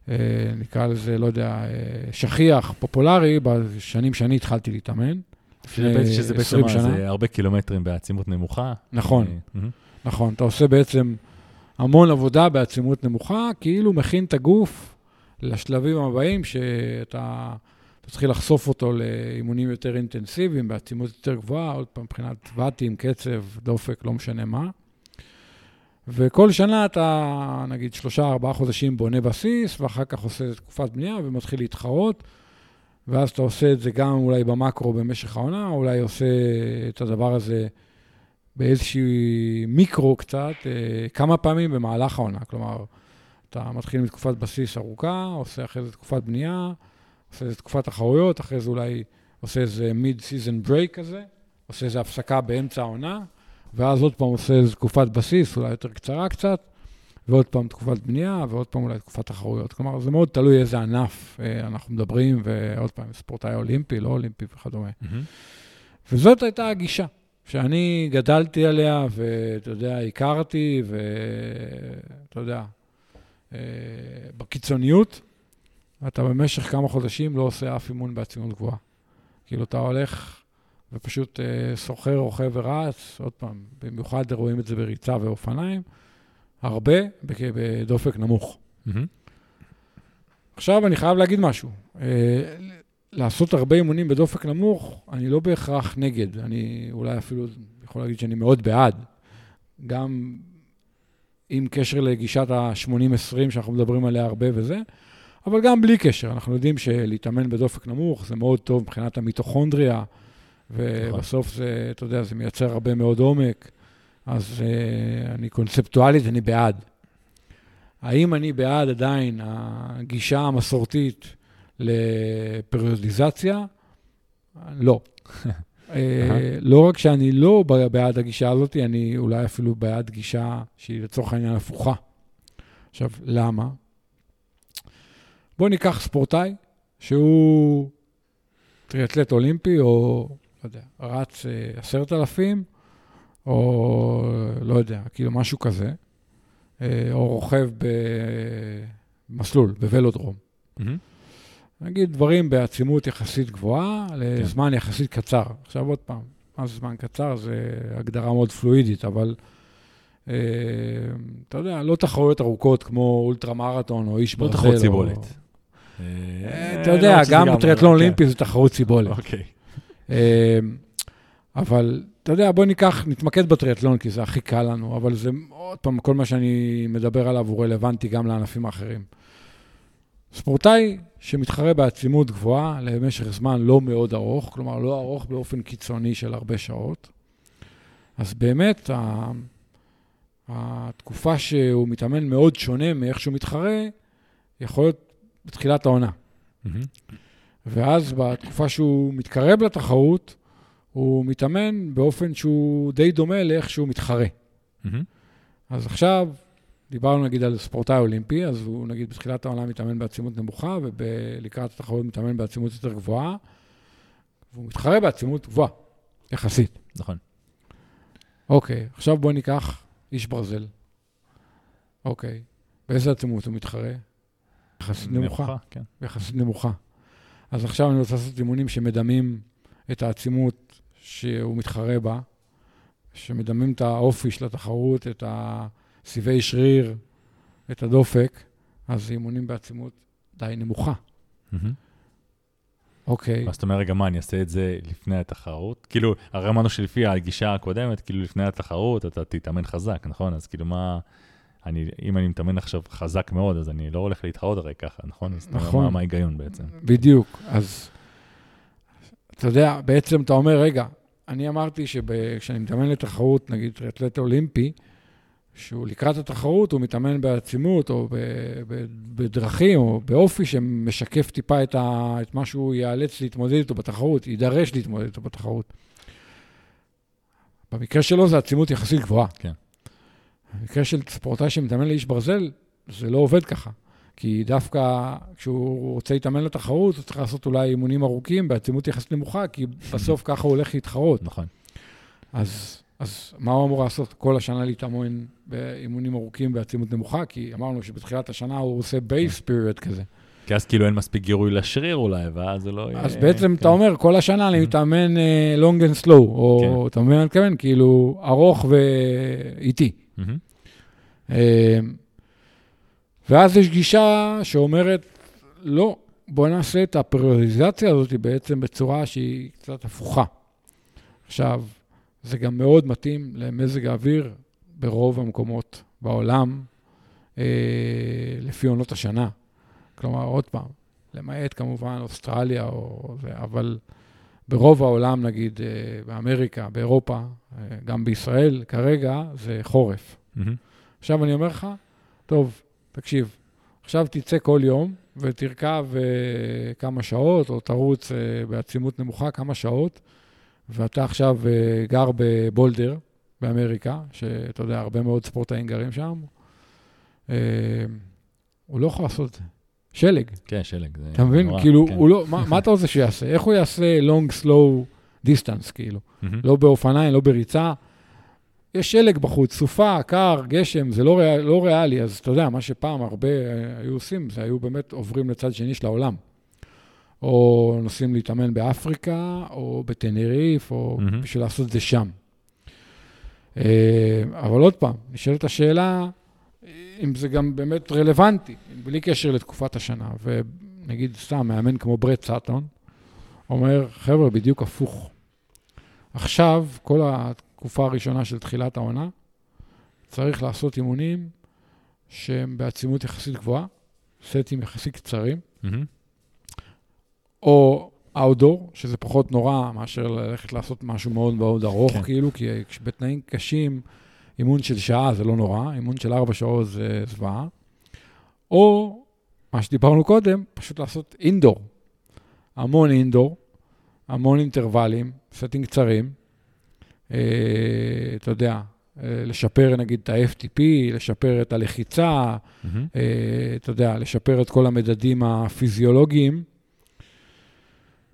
ונקרא לזה, לא יודע, אה, שכיח, פופולרי, בשנים שאני התחלתי להתאמן. שזה בעצם- שזה בעצם 20 מה, שנה. זה הרבה קילומטרים בעצימות נמוכה. נכון, אה. נכון. אתה עושה בעצם המון עבודה בעצימות נמוכה, כאילו מכין את הגוף לשלבים הבאים, שאתה אתה צריך לחשוף אותו לאימונים יותר אינטנסיביים, בעצימות יותר גבוהה, עוד פעם, מבחינת ואטים, קצב, דופק, לא משנה מה. וכל שנה אתה, נגיד, שלושה, ארבעה חודשים בונה בסיס, ואחר כך עושה תקופת בנייה ומתחיל להתחרות. ואז אתה עושה את זה גם אולי במקרו במשך העונה, או אולי עושה את הדבר הזה באיזשהו מיקרו קצת, אה, כמה פעמים במהלך העונה. כלומר, אתה מתחיל מתקופת בסיס ארוכה, עושה אחרי זה תקופת בנייה, עושה איזה תקופת תחרויות, אחרי זה אולי עושה איזה season break כזה, עושה איזה הפסקה באמצע העונה, ואז עוד פעם עושה איזה תקופת בסיס, אולי יותר קצרה קצת, ועוד פעם תקופת בנייה, ועוד פעם אולי תקופת תחרויות. כלומר, זה מאוד תלוי איזה ענף אה, אנחנו מדברים, ועוד פעם, ספורטאי אולימפי, לא אולימפי וכדומה. מהמם. וזאת הייתה הגישה, שאני גדלתי עליה, ואתה יודע, הכרתי, ואתה יודע, אה, בקיצוניות, אתה במשך כמה חודשים לא עושה אף אימון בעצימות גבוהה. כאילו, אתה הולך ופשוט אה, סוחר, רוכב ורץ, עוד פעם, במיוחד רואים את זה בריצה ואופניים, הרבה בדופק נמוך. מהמם. עכשיו אני חייב להגיד משהו. אה, לעשות הרבה אימונים בדופק נמוך, אני לא בהכרח נגד. אני אולי אפילו יכול להגיד שאני מאוד בעד. גם עם קשר לגישת ה-80-20 שאנחנו מדברים עליה הרבה וזה, אבל גם בלי קשר. אנחנו יודעים שלהתאמן בדופק נמוך זה מאוד טוב מבחינת המיטוכונדריה, ובסוף זה, אתה יודע, זה מייצר הרבה מאוד עומק. אז אה, אני קונספטואלית, אני בעד. האם אני בעד עדיין הגישה המסורתית לפריודיזציה? לא. אה, לא רק שאני לא בעד הגישה הזאת, אני אולי אפילו בעד גישה שהיא לצורך העניין הפוכה. עכשיו, למה? בואו ניקח ספורטאי שהוא טריאטלט אולימפי, או, לא יודע, רץ אה, עשרת אלפים, או לא יודע, כאילו משהו כזה, אה, או רוכב במסלול, בוולודרום. מהמם. נגיד דברים בעצימות יחסית גבוהה, לזמן יחסית קצר. עכשיו עוד פעם, מה זה זמן קצר? זה הגדרה מאוד פלואידית, אבל אה, אתה יודע, לא תחרויות ארוכות כמו אולטרה מרתון או איש לא ברזל. תחרות או- סיבולת. אה, אתה יודע, גם טריאטלון אולימפי זה תחרות סיבולת. אוקיי. אה, אבל אתה יודע, בוא ניקח, נתמקד בטריאטלון, כי זה הכי קל לנו, אבל זה, עוד פעם, כל מה שאני מדבר עליו הוא רלוונטי גם לענפים האחרים. ספורטאי שמתחרה בעצימות גבוהה למשך זמן לא מאוד ארוך, כלומר לא ארוך באופן קיצוני של הרבה שעות, אז באמת התקופה שהוא מתאמן מאוד שונה מאיך שהוא מתחרה, יכול להיות בתחילת העונה. מהמם. ואז בתקופה שהוא מתקרב לתחרות, הוא מתאמן באופן שהוא די דומה לאיך שהוא מתחרה. מהמם. אז עכשיו, דיברנו נגיד על ספורטאי אולימפי, אז הוא נגיד בתחילת העונה מתאמן בעצימות נמוכה, ולקראת התחרות מתאמן בעצימות יותר גבוהה, והוא מתחרה בעצימות גבוהה, יחסית. נכון. אוקיי, עכשיו בואו ניקח איש ברזל. אוקיי, באיזה עצימות הוא מתחרה? יחסית נמוכה. כן. יחסית נמוכה. אז עכשיו אני רוצה לעשות אימונים שמדמים את העצימות שהוא מתחרה בה, שמדמים את האופי של התחרות, את הסיבי שריר, את הדופק, אז אימונים בעצימות די נמוכה. אוקיי, אז אתה אומר, רגע, מה, אני אעשה את זה לפני התחרות? כאילו, הרי אמרנו שלפי הגישה הקודמת, כאילו לפני התחרות אתה תתאמן חזק, נכון? אז כאילו מה, אני, אם אני מתאמן עכשיו חזק מאוד, אז אני לא הולך להתחרות הרי ככה, נכון? אז נכון. מה- מה ההיגיון בעצם? בדיוק. אז אתה יודע, בעצם אתה אומר, רגע, אני אמרתי שכשאני מתאמן לתחרות, נגיד טריאטלט אולימפי, שהוא לקראת התחרות, הוא מתאמן בעצימות או ב- ב- בדרכים או באופי שמשקף טיפה את, ה, את מה שהוא ייאלץ להתמודד איתו בתחרות, יידרש להתמודד איתו בתחרות. במקרה שלו זה עצימות יחסית גבוהה. כן. במקרה של ספורטאי שמתאמן לאיש ברזל, זה לא עובד ככה. כי דווקא כשהוא רוצה להתאמן לתחרות, הוא צריך לעשות אולי אימונים ארוכים בעצימות יחסית נמוכה, כי בסוף ככה הוא הולך להתחרות. נכון. אז, אז מה הוא אמור לעשות? כל השנה להתאמן באימונים ארוכים בעצימות נמוכה? כי אמרנו שבתחילת השנה הוא עושה base period כזה. כי אז כאילו אין מספיק גירוי לשריר אולי, ואז זה לא יהיה... אז בעצם כן. אתה אומר, כל השנה אני מתאמן long and slow, או אתה מבין מה אני מתכוון? כאילו, ארוך ואיטי. אה, ואז יש גישה שאומרת, לא, בוא נעשה את הפריוריזציה הזאת בעצם בצורה שהיא קצת הפוכה. עכשיו, זה גם מאוד מתאים למזג האוויר ברוב המקומות בעולם, אה, לפי עונות השנה. כלומר, עוד פעם, למעט כמובן אוסטרליה, או אבל ברוב העולם, נגיד אה, באמריקה, באירופה, אה, גם בישראל, כרגע זה חורף. מהמם. עכשיו אני אומר לך, טוב, תקשיב, עכשיו תצא כל יום ותרכב אה, כמה שעות, או תרוץ בעצימות נמוכה כמה שעות, ואתה עכשיו גר בבולדר, באמריקה, שאתה יודע, הרבה מאוד ספורטאים גרים שם, הוא לא יכול לעשות את זה. שלג, כן, שלג. אתה מבין? נורא, כאילו, כן. הוא לא, מה, מה אתה רוצה שיעשה? איך הוא יעשה long, slow distance, כאילו? מהמם. לא באופניים, לא בריצה. יש שלג בחוץ, סופה, קר, גשם, זה לא, ריאל, לא ריאלי. אז אתה יודע, מה שפעם הרבה אה, היו עושים, זה היו באמת עוברים לצד שני של העולם. או נוסעים להתאמן באפריקה, או בטנריף, או מהמם. בשביל לעשות את זה שם. אה, אבל עוד פעם, נשאלת השאלה, אם זה גם באמת רלוונטי, בלי קשר לתקופת השנה. ונגיד, סתם, מאמן כמו ברד סאטון, אומר, חבר'ה, בדיוק הפוך. עכשיו, כל התקופה הראשונה של תחילת העונה, צריך לעשות אימונים שהם בעצימות יחסית גבוהה, סטים יחסית קצרים, מהמם. או אאוטדור, שזה פחות נורא מאשר ללכת לעשות משהו מאוד מאוד ארוך. כן. כאילו, כי בתנאים קשים, אימון של שעה זה לא נורא, אימון של ארבע שעות זה זוועה. או, מה שדיברנו קודם, פשוט לעשות אינדור. המון אינדור, המון אינטרוולים, סטים קצרים. אה, אתה יודע, אה, לשפר נגיד את ה-FTP, לשפר את הלחיצה. אה, אתה יודע, לשפר את כל המדדים הפיזיולוגיים,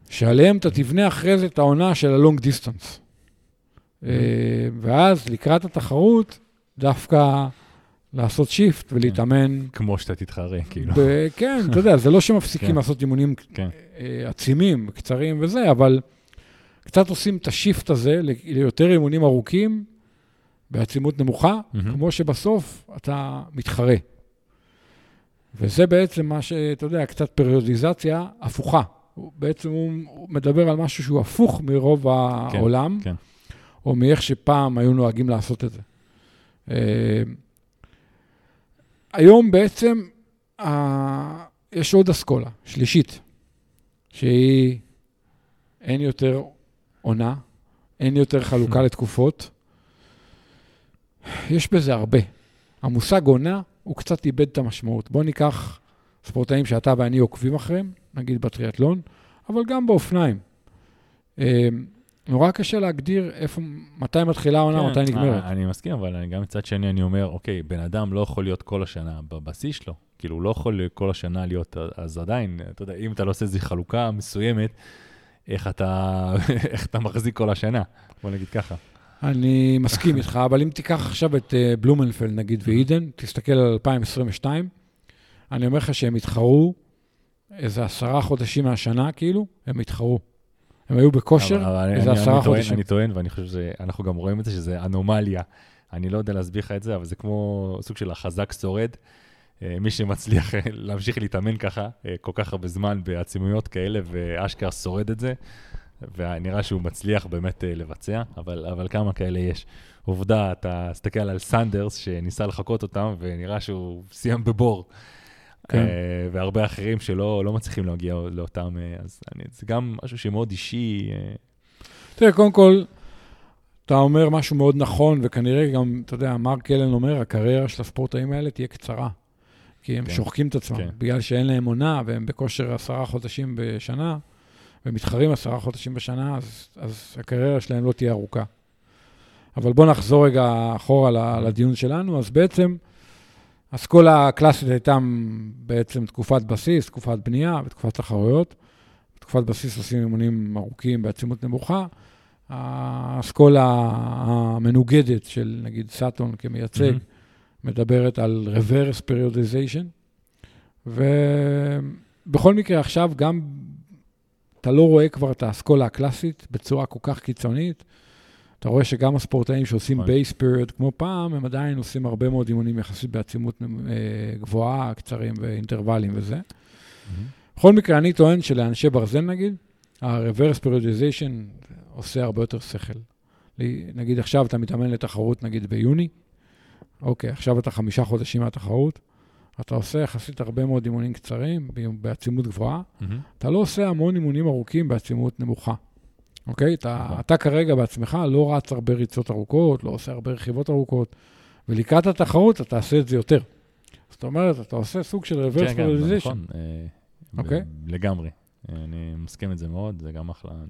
שעליהם אתה תבנה אחרי זה את העונה של ה-long distance. אה, ואז לקראת התחרות, דווקא לעשות שיפט ולהתאמן. כמו שאתה תתחרה, כאילו. כן, אתה יודע, זה לא שמפסיקים כן. לעשות אימונים כן. אה, עצימים, קצרים וזה, אבל קצת עושים את השיפט הזה ליותר אימונים ארוכים, בעצימות נמוכה. כמו שבסוף אתה מתחרה. וזה בעצם מה שאתה יודע, קצת פריודיזציה הפוכה. בעצם הוא, הוא מדבר על משהו שהוא הפוך מרוב העולם, כן. או מאיך שפעם היו נוהגים לעשות את זה. אה, היום בעצם אה, יש עוד אסכולה, שלישית, שהיא אין יותר עונה, אין יותר חלוקה <laughs> לתקופות. יש בזה הרבה. המושג עונה, הוא קצת איבד את המשמעות. בואו ניקח ספורטאים שאתה ואני עוקבים אחריהם, נגיד בטריאטלון, אבל גם באופניים. נורא קשה להגדיר איפה, מתי מתחילה העונה, כן, מתי נגמרת. אה, אני מסכים, אבל אני גם מצד שני אני אומר, אוקיי, בן אדם לא יכול להיות כל השנה בבסיס שלו. כאילו, הוא לא יכול כל השנה להיות, אז עדיין, אתה יודע, אם אתה לא עושה איזו חלוקה מסוימת, איך אתה, <laughs> איך אתה מחזיק כל השנה? בוא נגיד ככה. אני מסכים איתך, אבל אם תיקח עכשיו את אה, בלומנפלד, נגיד, ואידן, תסתכל על 2022, אני אומר לך שהם התחרו איזה עשרה חודשים מהשנה, כאילו, הם התחרו. הם היו בכושר איזה עשרה חודשים. אני טוען, ואני חושב שאנחנו גם רואים את זה, שזה אנומליה. אני לא יודע להסביר לך את זה, אבל זה כמו סוג של החזק שורד. אה, מי שמצליח אה, להמשיך להתאמן ככה, אה, כל כך הרבה זמן בעצימויות כאלה, ואשכרה שורד את זה, ונראה שהוא מצליח באמת לבצע, אבל, אבל כמה כאלה יש. עובדה, אתה מסתכל על סנדרס, שניסה לחקות אותם, ונראה שהוא סיים בבור. כן. אה, והרבה אחרים שלא לא מצליחים להגיע לאותם, אה, אז אני, זה גם משהו שמאוד אישי. אה, תראה, קודם כל, אתה אומר משהו מאוד נכון, וכנראה גם, אתה יודע, מרק אלן אומר, הקריירה של הספורטאים האלה תהיה קצרה. כי הם כן. שוחקים את עצמם, כן. בגלל שאין להם עונה, והם בכושר עשרה חודשים בשנה, ומתחרים עשרה חודשים בשנה, אז, אז הקריירה שלהם לא תהיה ארוכה. אבל בואו נחזור רגע אחורה לדיון שלנו. אז בעצם, אסכולה הקלאסית הייתה בעצם תקופת בסיס, תקופת בנייה ותקופת תחרויות. בתקופת בסיס עושים אימונים ארוכים בעצימות נמוכה. האסכולה המנוגדת של נגיד סאטון כמייצג, מהמם. מדברת על reverse periodization, ובכל מקרה עכשיו גם אתה לא רואה כבר את האסכולה הקלאסית בצורה כל כך קיצונית. אתה רואה שגם הספורטאים שעושים נכון. base period כמו פעם, הם עדיין עושים הרבה מאוד אימונים יחסית בעצימות אה, גבוהה, קצרים ואינטרוולים וזה. בכל מקרה, אני טוען שלאנשי ברזל נגיד, ה-reverse periodization עושה הרבה יותר שכל. נגיד עכשיו אתה מתאמן לתחרות נגיד ביוני, אוקיי, עכשיו אתה חמישה חודשים מהתחרות, אתה עושה יחסית הרבה מאוד אימונים קצרים בעצימות גבוהה, מהמם. אתה לא עושה המון אימונים ארוכים בעצימות נמוכה. אוקיי? אתה, נכון. אתה כרגע בעצמך לא רץ הרבה ריצות ארוכות, לא עושה הרבה רכיבות ארוכות, ולקראת התחרות אתה תעשה את זה יותר. זאת אומרת, אתה עושה סוג של reverse כן, כן. נכון. אה, אוקיי. לגמרי. אני מסכים את זה מאוד, זה גם אחלה. אני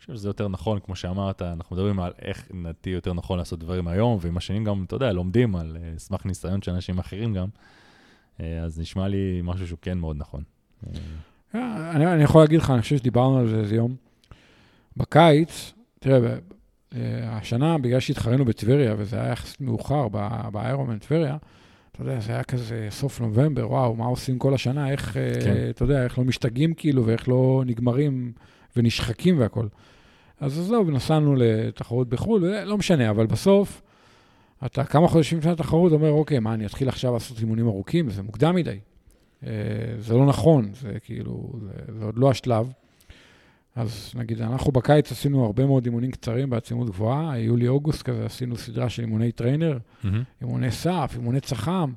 חושב שזה יותר נכון, כמו שאמרת, אנחנו מדברים על איך נתי יותר נכון לעשות דברים היום, ועם השנים גם, אתה יודע, לומדים על אה, סמך ניסיון של אנשים אחרים גם. אה, אז נשמע לי משהו שהוא כן מאוד נכון. אני, אני יכול להגיד לך, אני חושב שדיברנו על זה איזה יום. בקיץ, תראה, אה, השנה, בגלל שהתחרנו בטבריה, וזה היה יחסית מאוחר באיירומן טבריה, אתה יודע, זה היה כזה סוף נובמבר, וואו, מה עושים כל השנה, איך, אה, כן. אתה יודע, איך לא משתגעים כאילו, ואיך לא נגמרים ונשחקים והכול. אז עזוב, נסענו לתחרות בחו"ל, וזה לא משנה, אבל בסוף, אתה כמה חודשים לפני התחרות אומר, אוקיי, מה, אני אתחיל עכשיו לעשות אימונים ארוכים? זה מוקדם מדי. אה, זה לא נכון, זה כאילו, זה, זה עוד לא השלב. אז נגיד, אנחנו בקיץ עשינו הרבה מאוד אימונים קצרים בעצימות גבוהה, יולי-אוגוסט כזה, עשינו סדרה של אימוני trainer, מהמם. אימוני סף, אימוני צח"מ,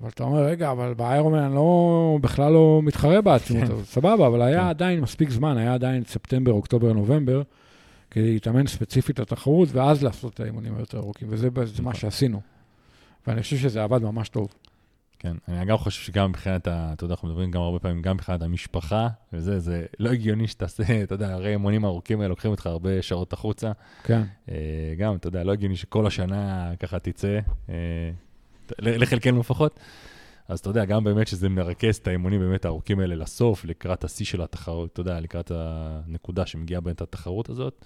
אבל אתה אומר, רגע, אבל באיירומן אני לא, בכלל לא מתחרה בעצימות כן. הזאת, סבבה, אבל היה כן. עדיין מספיק זמן, היה עדיין ספטמבר, אוקטובר, נובמבר, כדי להתאמן ספציפית לתחרות, ואז לעשות את האימונים היותר ארוכים, וזה זה מה נכון. שעשינו. ואני חושב שזה עבד ממש טוב. כן, אני גם חושב שגם מבחינת, ה- אתה יודע, אנחנו מדברים גם הרבה פעמים, גם מבחינת המשפחה, וזה, זה לא הגיוני שתעשה, <laughs> אתה יודע, הרי האימונים הארוכים האלה לוקחים אותך הרבה שעות החוצה. כן. אה, גם, אתה יודע, לא הגיוני שכל השנה ככה תצא, אה, לחלקנו לפחות. אז אתה יודע, גם באמת שזה מרכז את האימונים באמת הארוכים האלה לסוף, לקראת השיא של התחרות, אתה יודע, לקראת הנקודה שמגיעה באמת התחרות הזאת,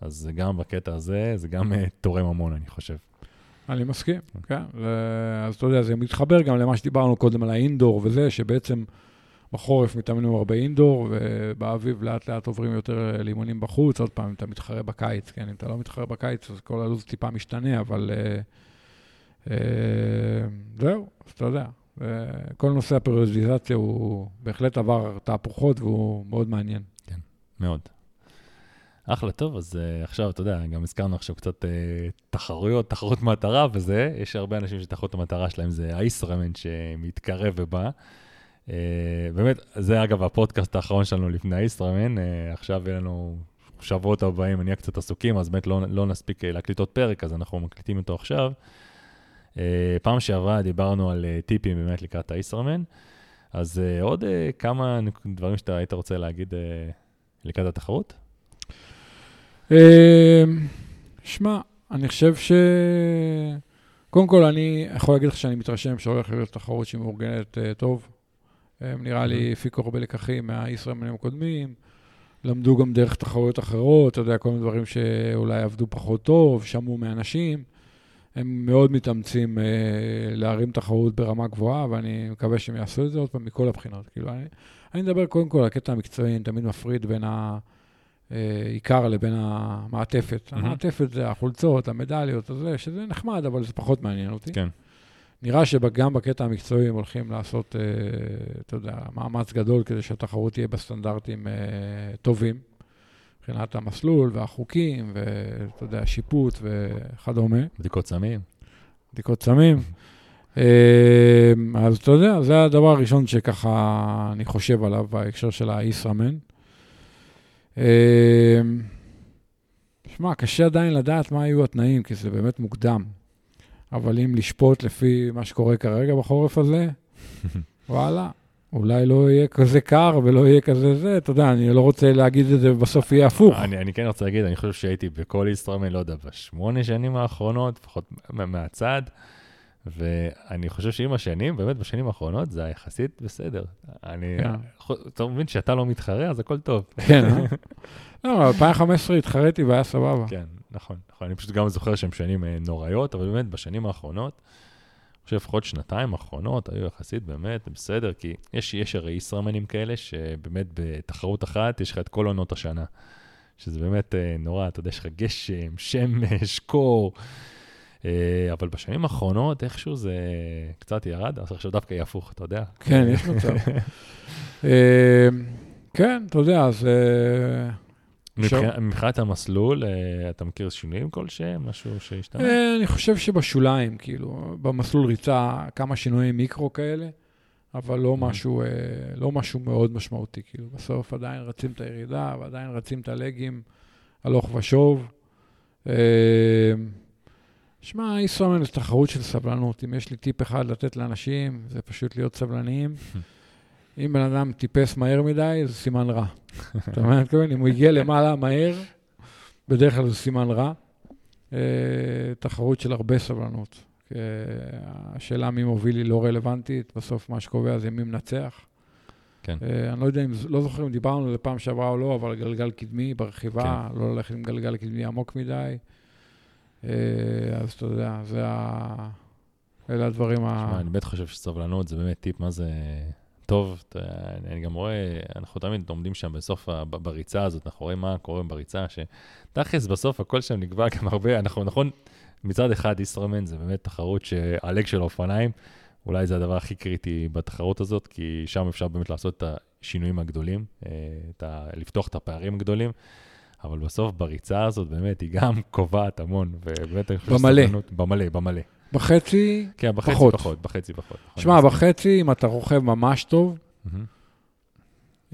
אז גם בקטע הזה, זה גם אה, תורם המון, אני חושב. אני מסכים, כן. אז אתה יודע, זה מתחבר גם למה שדיברנו קודם על האינדור וזה, שבעצם בחורף מתאמנים הרבה אינדור, ובאביב לאט לאט עוברים יותר לאימונים בחוץ. עוד פעם, אם אתה מתחרה בקיץ, כן, אם אתה לא מתחרה בקיץ, אז כל הלו"ז טיפה משתנה, אבל אה, אה, זהו, אז אתה יודע. אה, כל נושא הפריודיזציה הוא בהחלט עבר תהפוכות והוא מאוד מעניין. מאוד. אחלה, טוב, אז uh, עכשיו, אתה יודע, גם הזכרנו עכשיו קצת uh, תחרויות, תחרות מטרה וזה, יש הרבה אנשים שתחרות המטרה שלהם זה הישראמן שמתקרב ובא. Uh, באמת, זה אגב הפודקאסט האחרון שלנו לפני הישראמן, uh, עכשיו יהיה לנו שבועות הבאים, נהיה קצת עסוקים, אז באמת לא, לא נספיק להקליט עוד פרק, אז אנחנו מקליטים אותו עכשיו. Uh, פעם שעברה דיברנו על uh, טיפים באמת לקראת הישראמן, אז uh, עוד uh, כמה דברים שאתה היית רוצה להגיד uh, לקראת התחרות? אה, שמע, אני חושב ש... קודם כל, אני יכול להגיד לך שאני מתרשם שהולך להיות תחרות שהיא מאורגנת אה, טוב. הם נראה לי הפיקו הרבה לקחים מהישראלים הקודמים, למדו גם דרך תחרויות אחרות, אתה יודע, כל מיני דברים שאולי עבדו פחות טוב, שמעו מאנשים. הם מאוד מתאמצים אה, להרים תחרות ברמה גבוהה, ואני מקווה שהם יעשו את זה עוד פעם מכל הבחינות. כאילו, אני, אני מדבר קודם כל על הקטע המקצועי, אני תמיד מפריד בין ה... אה, עיקר לבין המעטפת. מהמם. המעטפת זה החולצות, המדליות, זה, שזה נחמד, אבל זה פחות מעניין אותי. כן. נראה שגם בקטע המקצועי הם הולכים לעשות, אה, אתה יודע, מאמץ גדול כדי שהתחרות תהיה בסטנדרטים אה, טובים, מבחינת המסלול והחוקים, ואתה יודע, שיפוט וכדומה, בדיקות סמים. בדיקות סמים. <laughs> אז אתה יודע, זה הדבר הראשון שככה אני חושב עליו בהקשר של הישראמן. אה, שמע, קשה עדיין לדעת מה יהיו התנאים, כי זה באמת מוקדם. אבל אם לשפוט לפי מה שקורה כרגע בחורף הזה, <laughs> וואלה, אולי לא יהיה כזה קר ולא יהיה כזה זה, אתה יודע, אני לא רוצה להגיד את זה ובסוף יהיה הפוך. אני, אני כן רוצה להגיד, אני חושב שהייתי בכל ישראמן, לא יודע, בשמונה שנים האחרונות, לפחות מה- מהצד, ואני חושב שעם השנים, באמת בשנים האחרונות, זה יחסית בסדר. אני, כן. אתה מבין שאתה לא מתחרה, אז הכל טוב. כן, אה? <laughs> לא, 2015 התחרתי והיה סבבה. כן, נכון, נכון. אני פשוט גם זוכר שהן שנים אה, נוראיות, אבל באמת בשנים האחרונות, אני חושב לפחות שנתיים האחרונות היו יחסית באמת בסדר, כי יש, יש הרי ישראמנים כאלה שבאמת בתחרות אחת יש לך את כל עונות השנה. שזה באמת אה, נורא, אתה יודע, יש לך גשם, שמש, קור. אה, אבל בשנים האחרונות איכשהו זה קצת ירד, אז עכשיו דווקא יהיה הפוך, אתה יודע. כן, יש מצב. <laughs> אה, כן, אתה יודע, אז אה, מבחינת- המסלול, אתה מכיר שינויים כלשהם? משהו שהשתנה? אני חושב שבשוליים, כאילו, במסלול ריצה כמה שינויי מיקרו כאלה, אבל לא משהו, אה, לא משהו מאוד משמעותי, כאילו, בסוף עדיין רצים את הירידה ועדיין רצים את הלגים הלוך ושוב. שמע, ישראמן זה תחרות של סבלנות. אם יש לי טיפ אחד לתת לאנשים, זה פשוט להיות סבלניים. <laughs> אם בן אדם טיפס מהר מדי, זה סימן רע. אתה מבין מה אני מתכוון? אם הוא הגיע למעלה מהר, בדרך כלל זה סימן רע. אה, תחרות של הרבה סבלנות. אה, השאלה מי מוביל היא לא רלוונטית, בסוף מה שקובע זה מי מנצח. כן. אה, אני לא יודע אם, לא זוכר אם דיברנו על זה פעם שעברה או לא, אבל גלגל קדמי ברכיבה, כן. לא ללכת עם גלגל קדמי עמוק מדי. אה, אז אתה יודע, זה ה... אלה הדברים ה... שמע, אני באמת חושב שסבלנות זה באמת טיפ מה זה טוב. אתה אני- גם רואה, אנחנו תמיד עומדים שם בסוף, בריצה הזאת, אנחנו רואים מה קורה בריצה, שתכלס בסוף הכל שם נקבע גם הרבה, אנחנו נכון, מצד אחד ישראמן זה באמת תחרות שהלג של האופניים, אולי זה הדבר הכי קריטי בתחרות הזאת, כי שם אפשר באמת לעשות את השינויים הגדולים, אה, את ה, לפתוח את הפערים הגדולים. אבל בסוף בריצה הזאת באמת היא גם קובעת המון, ובאמת אני חושב במלא. שסבלנות- במלא, במלא. בחצי, כן, בחצי פחות. פחות, בחצי פחות. שמע, בחצי, אם אתה רוכב ממש טוב.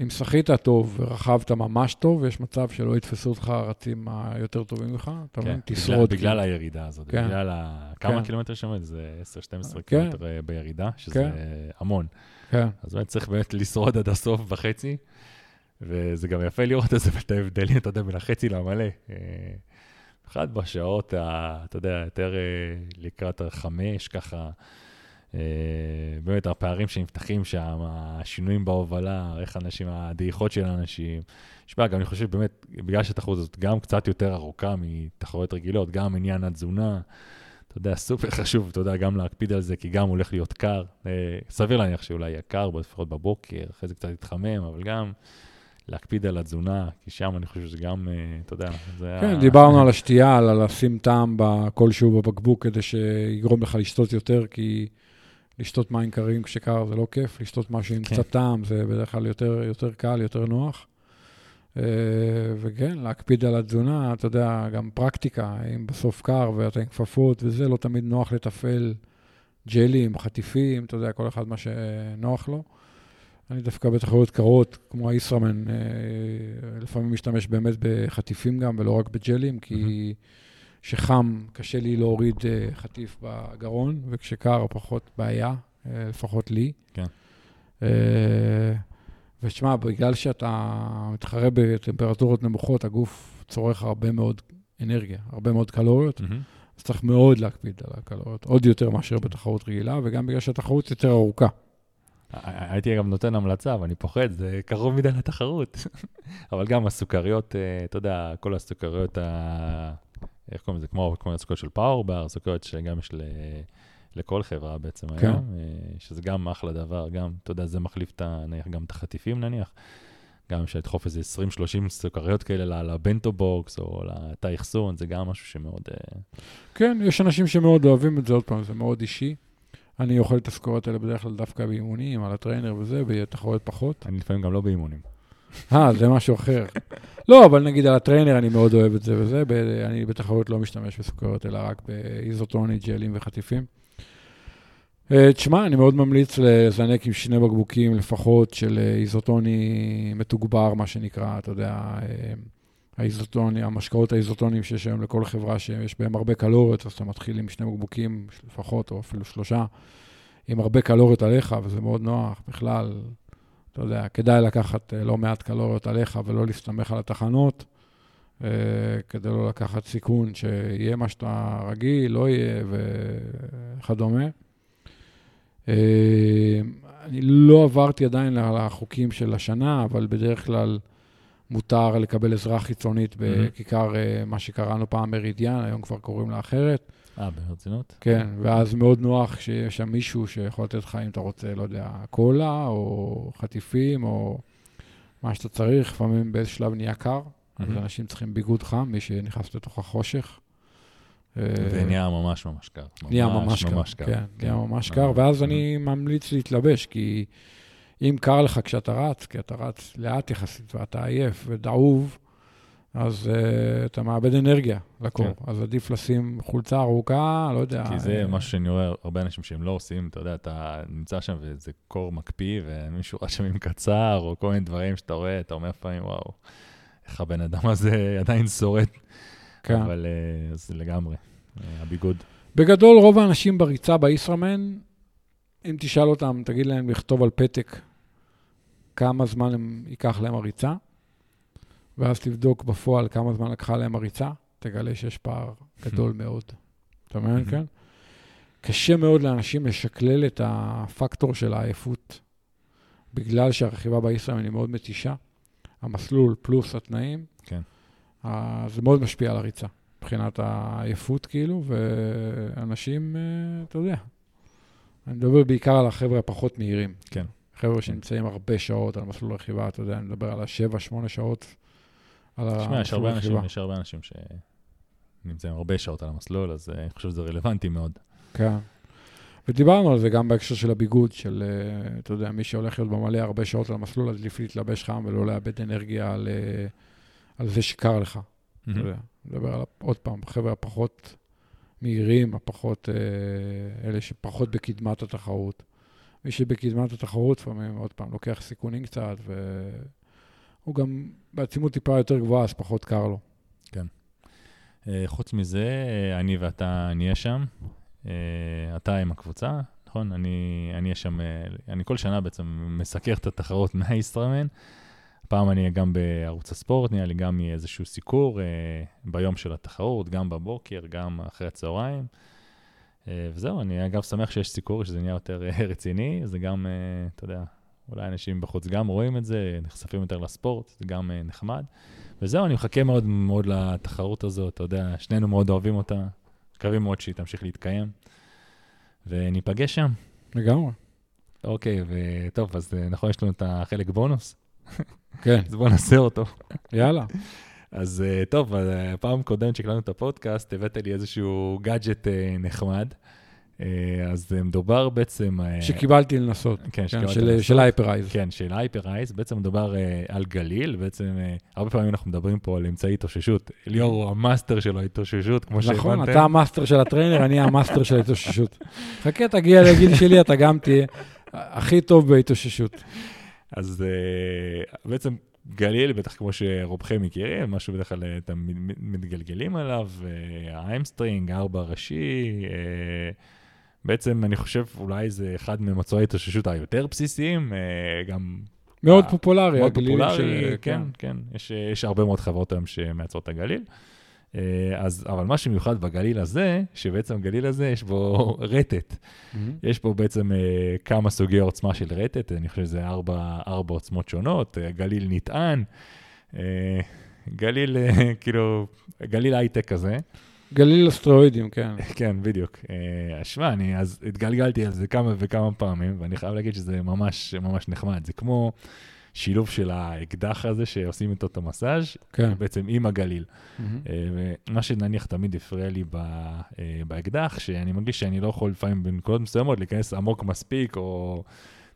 אם שחית טוב ורכבת ממש טוב, יש מצב שלא יתפסו אותך הרצים היותר טובים ממך, אתה מבין? כן, תשרוד. בגלל, בגלל כאילו. הירידה הזאת, כן. בגלל ה... כמה כן. קילומטר שם? זה 10-12 כן. קילומטר אה, בירידה, שזה כן. המון. כן, אז באמת צריך באמת לשרוד עד הסוף בחצי, וזה גם יפה לראות את זה, את ההבדלים, אתה יודע, בין החצי למלא. אה, במיוחד בשעות, ה- אתה יודע, יותר אה, לקראת החמש, ככה, אה, באמת הפערים שנפתחים שם, השינויים בהובלה, איך אנשים, הדעיכות של האנשים. תשמע, גם אני חושב באמת, בגלל שהתחרות הזאת גם קצת יותר ארוכה מתחרויות רגילות, גם עניין התזונה, אתה יודע, סופר חשוב, אתה יודע, גם להקפיד על זה, כי גם הולך להיות קר. אה, סביר להניח שאולי יהיה קר, לפחות בבוקר, אחרי זה קצת יתחמם, אבל גם להקפיד על התזונה, כי שם אני חושב שזה גם, אה, אתה יודע, זה כן, דיברנו על השתייה, על לשים טעם כלשהו בבקבוק כדי שיגרום לך לשתות יותר, כי לשתות מים קרים כשקר זה לא כיף, לשתות משהו עם כן. קצת טעם זה בדרך כלל יותר, יותר קל, יותר נוח. אה, וכן, להקפיד על התזונה, אתה יודע, גם פרקטיקה, אם בסוף קר ואתה עם כפפות וזה, לא תמיד נוח לתפעל ג'לים, חטיפים, אתה יודע, כל אחד מה שנוח לו. אני דווקא בתחרויות קרות, כמו הישראמן, אה, לפעמים משתמש באמת בחטיפים גם, ולא רק בג'לים, כי כשחם קשה לי להוריד אה, חטיף בגרון, וכשקר פחות בעיה, אה, לפחות לי. כן. ותשמע, בגלל שאתה מתחרה בטמפרטורות נמוכות, הגוף צורך הרבה מאוד אנרגיה, הרבה מאוד קלוריות. אז צריך מאוד להקפיד על הקלוריות, עוד יותר מאשר בתחרות רגילה, וגם בגלל שהתחרות יותר ארוכה. הייתי גם נותן המלצה, אבל אני פוחד, זה קרוב מדי לתחרות. <laughs> אבל גם הסוכריות, אה, אתה יודע, כל הסוכריות, ה... איך קוראים לזה? כמו, כמו הסוכריות של פאוור בר, סוכריות שגם יש ל... לכל חברה בעצם כן. היום, אה, שזה גם אחלה דבר, גם, אתה יודע, זה מחליף את. נניח גם את החטיפים נניח. גם שתדחוף איזה 20-30 סוכריות כאלה ל bento box או לתא אחסון, זה גם משהו שמאוד... אה, כן, יש אנשים שמאוד אוהבים את זה, עוד פעם, זה מאוד אישי. אני אוכל את הסוכריות האלה בדרך כלל דווקא באימונים, על ה trainer וזה, בתחרויות פחות. אני לפעמים גם לא באימונים. אה, זה משהו אחר. לא, אבל נגיד על ה trainer אני מאוד אוהב את זה וזה, ב- אני בתחרויות לא משתמש בסוכריות, אלא רק באיזוטוני, ג'לים וחטיפים. אה, תשמע, אני מאוד ממליץ לזנק עם שני בקבוקים לפחות של אה, איזוטוני מתוגבר, מה שנקרא, אתה יודע, אה, האיזוטוני, המשקאות האיזוטוניים שיש היום לכל חברה שיש בהם הרבה קלוריות, אז אתה מתחיל עם שני בקבוקים לפחות, או אפילו שלושה, עם הרבה קלוריות עליך, וזה מאוד נוח. בכלל, אתה יודע, כדאי לקחת אה, לא מעט קלוריות עליך ולא להסתמך על התחנות, אה, כדי לא לקחת סיכון שיהיה מה שאתה רגיל, לא יהיה וכדומה. אה, אני לא עברתי עדיין על החוקים של השנה, אבל בדרך כלל מותר לקבל עזרה חיצונית בכיכר, אה, מה שקראנו פעם מרידיאן, היום כבר קוראים לה אחרת. אה, ברצינות? כן, ואז מאוד נוח שיש שם מישהו שיכול לתת לך, אם אתה רוצה, לא יודע, קולה, או חטיפים, או מה שאתה צריך. לפעמים באיזה שלב נהיה קר, אז. אנשים צריכים ביגוד חם, מי שנכנס לתוך החושך. אה, ונהיה ממש ממש קר. נהיה ממש קר, ממש. כן, נהיה ממש אה, קר, ואז. אני ממליץ להתלבש, כי אם קר לך כשאתה רץ, כי אתה רץ לאט יחסית ואתה עייף ודאוב, אז uh, אתה מאבד אנרגיה לקור. כן. אז עדיף לשים חולצה ארוכה, לא יודע. כי זה אה, משהו שאני רואה הרבה אנשים שהם לא עושים, אתה יודע, אתה נמצא שם וזה קור מקפיא, ומישהו רשם עם קצר, או כל מיני דברים שאתה רואה, אתה אומר פעמים, וואו, איך הבן אדם הזה <laughs> עדיין שורד. כן. אבל אה, אז לגמרי, אה, הביגוד. בגדול, רוב האנשים בריצה בישראמן, אם תשאל אותם, תגיד להם לכתוב על פתק כמה זמן הם, ייקח להם הריצה, ואז תבדוק בפועל כמה זמן לקחה להם הריצה, תגלה שיש פער גדול מאוד. אתה מבין, כן? קשה מאוד לאנשים לשקלל את הפקטור של העייפות, בגלל שהרכיבה בישראמן היא מאוד מתישה. המסלול פלוס התנאים, כן. זה מאוד משפיע על הריצה, מבחינת העייפות כאילו, ואנשים, אה, אתה יודע, אני מדבר בעיקר על החבר'ה הפחות מהירים. כן. חבר'ה שנמצאים הרבה שעות על מסלול רכיבה, אתה יודע, אני מדבר על השבע, שמונה שעות על תשמע, המסלול אנשים, רכיבה. יש הרבה אנשים שנמצאים הרבה שעות על המסלול, אז אה, אני חושב שזה רלוונטי מאוד. כן. ודיברנו על זה גם בהקשר של הביגוד, של, אה, אתה יודע, מי שהולך להיות במלא הרבה שעות על המסלול, אז עדיף להתלבש חם ולא לאבד אנרגיה על, אה, על זה שקר לך. אתה יודע, נדבר על, עוד פעם, החבר'ה הפחות מהירים, הפחות, אלה שפחות בקדמת התחרות. מי שבקדמת התחרות לפעמים, עוד פעם, לוקח סיכונים קצת, והוא גם בעצימות טיפה יותר גבוהה, אז פחות קר לו. אה, חוץ מזה, אה, אני ואתה נהיה שם. אה, אתה עם הקבוצה, נכון? אני אהיה שם, אני כל שנה בעצם מסקר את התחרות מהאיסטרמן. הפעם אני גם בערוץ הספורט, נהיה לי גם איזשהו סיקור ביום של התחרות, גם בבוקר, גם אחרי הצהריים. אה, וזהו, אני אגב שמח שיש סיקור, שזה נהיה יותר אה, רציני, זה גם, אה, אתה יודע, אולי אנשים בחוץ גם רואים את זה, נחשפים יותר לספורט, זה גם נחמד. וזהו, אני מחכה מאוד מאוד לתחרות הזאת, אתה יודע, שנינו מאוד אוהבים אותה, מקווים מאוד שהיא תמשיך להתקיים, וניפגש שם. לגמרי. אוקיי, וטוב, אז נכון, יש לנו את החלק בונוס, כן, <laughs> אז בואו נעשה אותו. יאללה. אז אה, טוב, אה, הפעם קודמת שהקלטנו את הפודקאסט, הבאת לי איזשהו גאדג'ט אה, נחמד. אז מדובר בעצם... שקיבלתי לנסות. כן, כן, שקיבלת של- לנסות. של הייפרייז. כן, של Hyperice, בעצם מדובר על גליל, בעצם הרבה פעמים אנחנו מדברים פה על אמצעי התאוששות. ליאור הוא המאסטר של ההתאוששות, כמו שהבנתם. נכון, אתה המאסטר של ה trainer, אני המאסטר של ההתאוששות. חכה, תגיע לגיל שלי, אתה גם תהיה הכי טוב בהתאוששות. אז בעצם גליל, בטח כמו שרובכם מכירים, משהו בדרך כלל אה, אתם מתגלגלים עליו, אה, hamstring, הארבע ראשי, אה, בעצם אני חושב אולי זה אחד מאמצעי ההתאוששות היותר בסיסיים, גם מאוד פופולרי, מאוד פופולרי, של- כן, כן, יש, יש הרבה מאוד חברות היום שמייצרות את הגליל. אה, אז, אבל מה שמיוחד בגליל הזה, שבעצם הגליל הזה יש בו <laughs> רטט. מהמם. יש פה בעצם אה, כמה סוגי עוצמה של רטט, אני חושב שזה ארבע, ארבע עוצמות שונות, אה, גליל נטען, אה, גליל, אה, <laughs> כאילו, גליל הייטק כזה. גליל אסטרואידים, כן. <laughs> כן, בדיוק. אה, שמע, אני אז התגלגלתי על זה כמה וכמה פעמים, ואני חייב להגיד שזה ממש ממש נחמד. זה כמו שילוב של האקדח הזה שעושים איתו את המסאז', כן. בעצם עם הגליל. אה, ומה שנניח תמיד הפריע לי ב, אה, באקדח, שאני מרגיש שאני לא יכול לפעמים בנקודות מסוימות להיכנס עמוק מספיק, או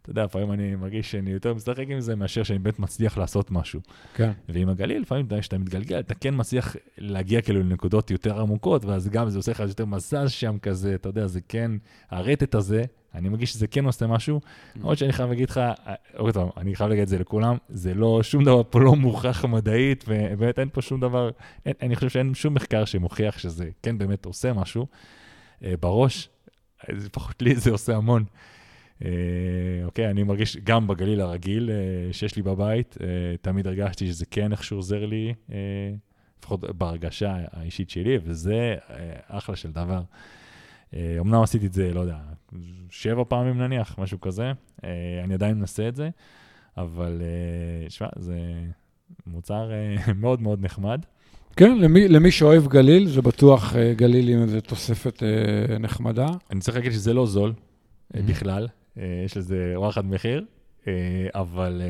אתה יודע, לפעמים אני מרגיש שאני יותר משחק עם זה מאשר שאני באמת מצליח לעשות משהו. כן. ועם הגליל, לפעמים כשאתה מתגלגל, אתה כן מצליח להגיע כאילו לנקודות יותר עמוקות, ואז גם זה עושה לך יותר מזז שם כזה, אתה יודע, זה כן, הרטט הזה, אני מרגיש שזה כן עושה משהו. למרות שאני חייב להגיד לך, אה, עוד פעם, אני חייב להגיד את זה לכולם, זה לא, שום דבר פה לא מוכח מדעית, ובאמת אין פה שום דבר, אין, אני חושב שאין שום מחקר שמוכיח שזה כן באמת עושה משהו. אה, בראש, אה, לפחות לי זה עושה המון. אה, אוקיי, אני מרגיש גם בגליל הרגיל אה, שיש לי בבית, אה, תמיד הרגשתי שזה כן איכשהו עוזר לי, אה, לפחות בהרגשה האישית שלי, וזה אה, אחלה של דבר. אה, אמנם עשיתי את זה, לא יודע, שבע פעמים נניח, משהו כזה, אה, אני עדיין מנסה את זה, אבל אה, שמע, זה מוצר <laughs> מאוד מאוד נחמד. כן, למי, למי שאוהב גליל, זה בטוח גליל עם איזו תוספת נחמדה. אני צריך להגיד שזה לא זול Mhm. בכלל, יש לזה וואחד מחיר, אבל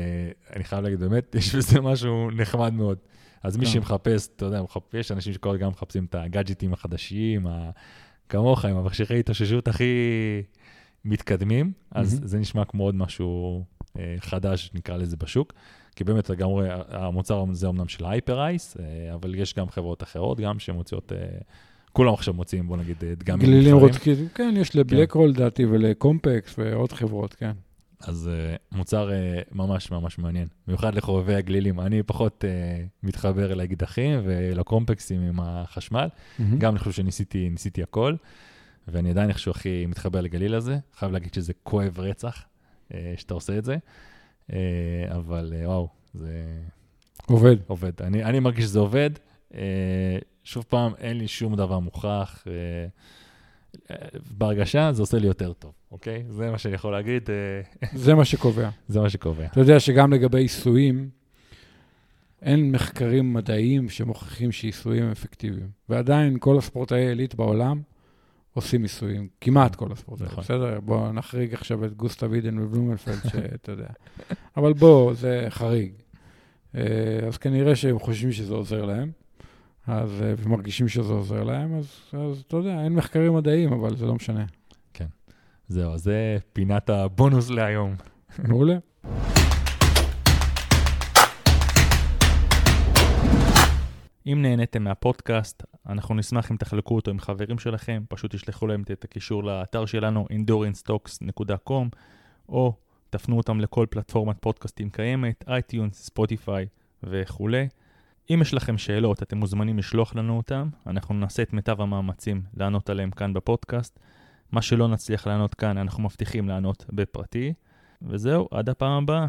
אני חייב להגיד, באמת, <laughs> יש בזה משהו נחמד מאוד. אז מי כן. שמחפש, אתה יודע, יש אנשים שכל הזמן מחפשים את הגאדג'טים החדשים, כמוך, עם המכשירי התאוששות הכי מתקדמים, אז Mhm. זה נשמע כמו עוד משהו אה, חדש, נקרא לזה, בשוק. כי באמת לגמרי, המוצר הזה אמנם של הייפר-אייס, אבל יש גם חברות אחרות גם שמוציאות, כולם עכשיו מוציאים, בוא נגיד, דגמים. גלילים רוצים, כן, יש כן. לדעתי ולקומפקס ועוד חברות, כן. אז uh, מוצר uh, ממש ממש מעניין, במיוחד לחובבי הגלילים. אני פחות uh, מתחבר לאקדחים ולקומפקסים עם החשמל. Mm-hmm. גם אני חושב שניסיתי הכל, ואני עדיין איכשהו הכי מתחבר לגליל הזה. חייב להגיד שזה כואב רצח uh, שאתה עושה את זה, uh, אבל uh, וואו, זה... עובד. עובד. אני, אני מרגיש שזה עובד. Uh, שוב פעם, אין לי שום דבר מוכח. Uh, בהרגשה זה עושה לי יותר טוב, אוקיי? זה מה שאני יכול להגיד. אה, <laughs> זה מה שקובע. זה מה שקובע. אתה יודע שגם לגבי עיסויים, אין מחקרים מדעיים שמוכיחים שעיסויים הם אפקטיביים. ועדיין כל הספורטאי העילית בעולם עושים עיסויים, כמעט כל הספורטאים. נכון. בסדר? בואו נחריג עכשיו את גוסטה וידן ובלומנפלד, <laughs> שאתה יודע. אבל בוא, זה חריג. אה, אז כנראה שהם חושבים שזה עוזר להם. אז, אה, ומרגישים שזה עוזר להם, אז, אז אתה יודע, אין מחקרים מדעיים, אבל זה לא משנה. כן. זהו, זה פינת הבונוס להיום. <laughs> מעולה. אם נהניתם מהפודקאסט, אנחנו נשמח אם תחלקו אותו עם חברים שלכם, פשוט תשלחו להם את הקישור לאתר שלנו, endurancetalks.com, או תפנו אותם לכל פלטפורמת פודקאסטים קיימת, iTunes, Spotify וכולי. אם יש לכם שאלות, אתם מוזמנים לשלוח לנו אותם, אנחנו נעשה את מיטב המאמצים לענות עליהם כאן בפודקאסט. מה שלא נצליח לענות כאן, אנחנו מבטיחים לענות בפרטי. וזהו, עד הפעם הבאה.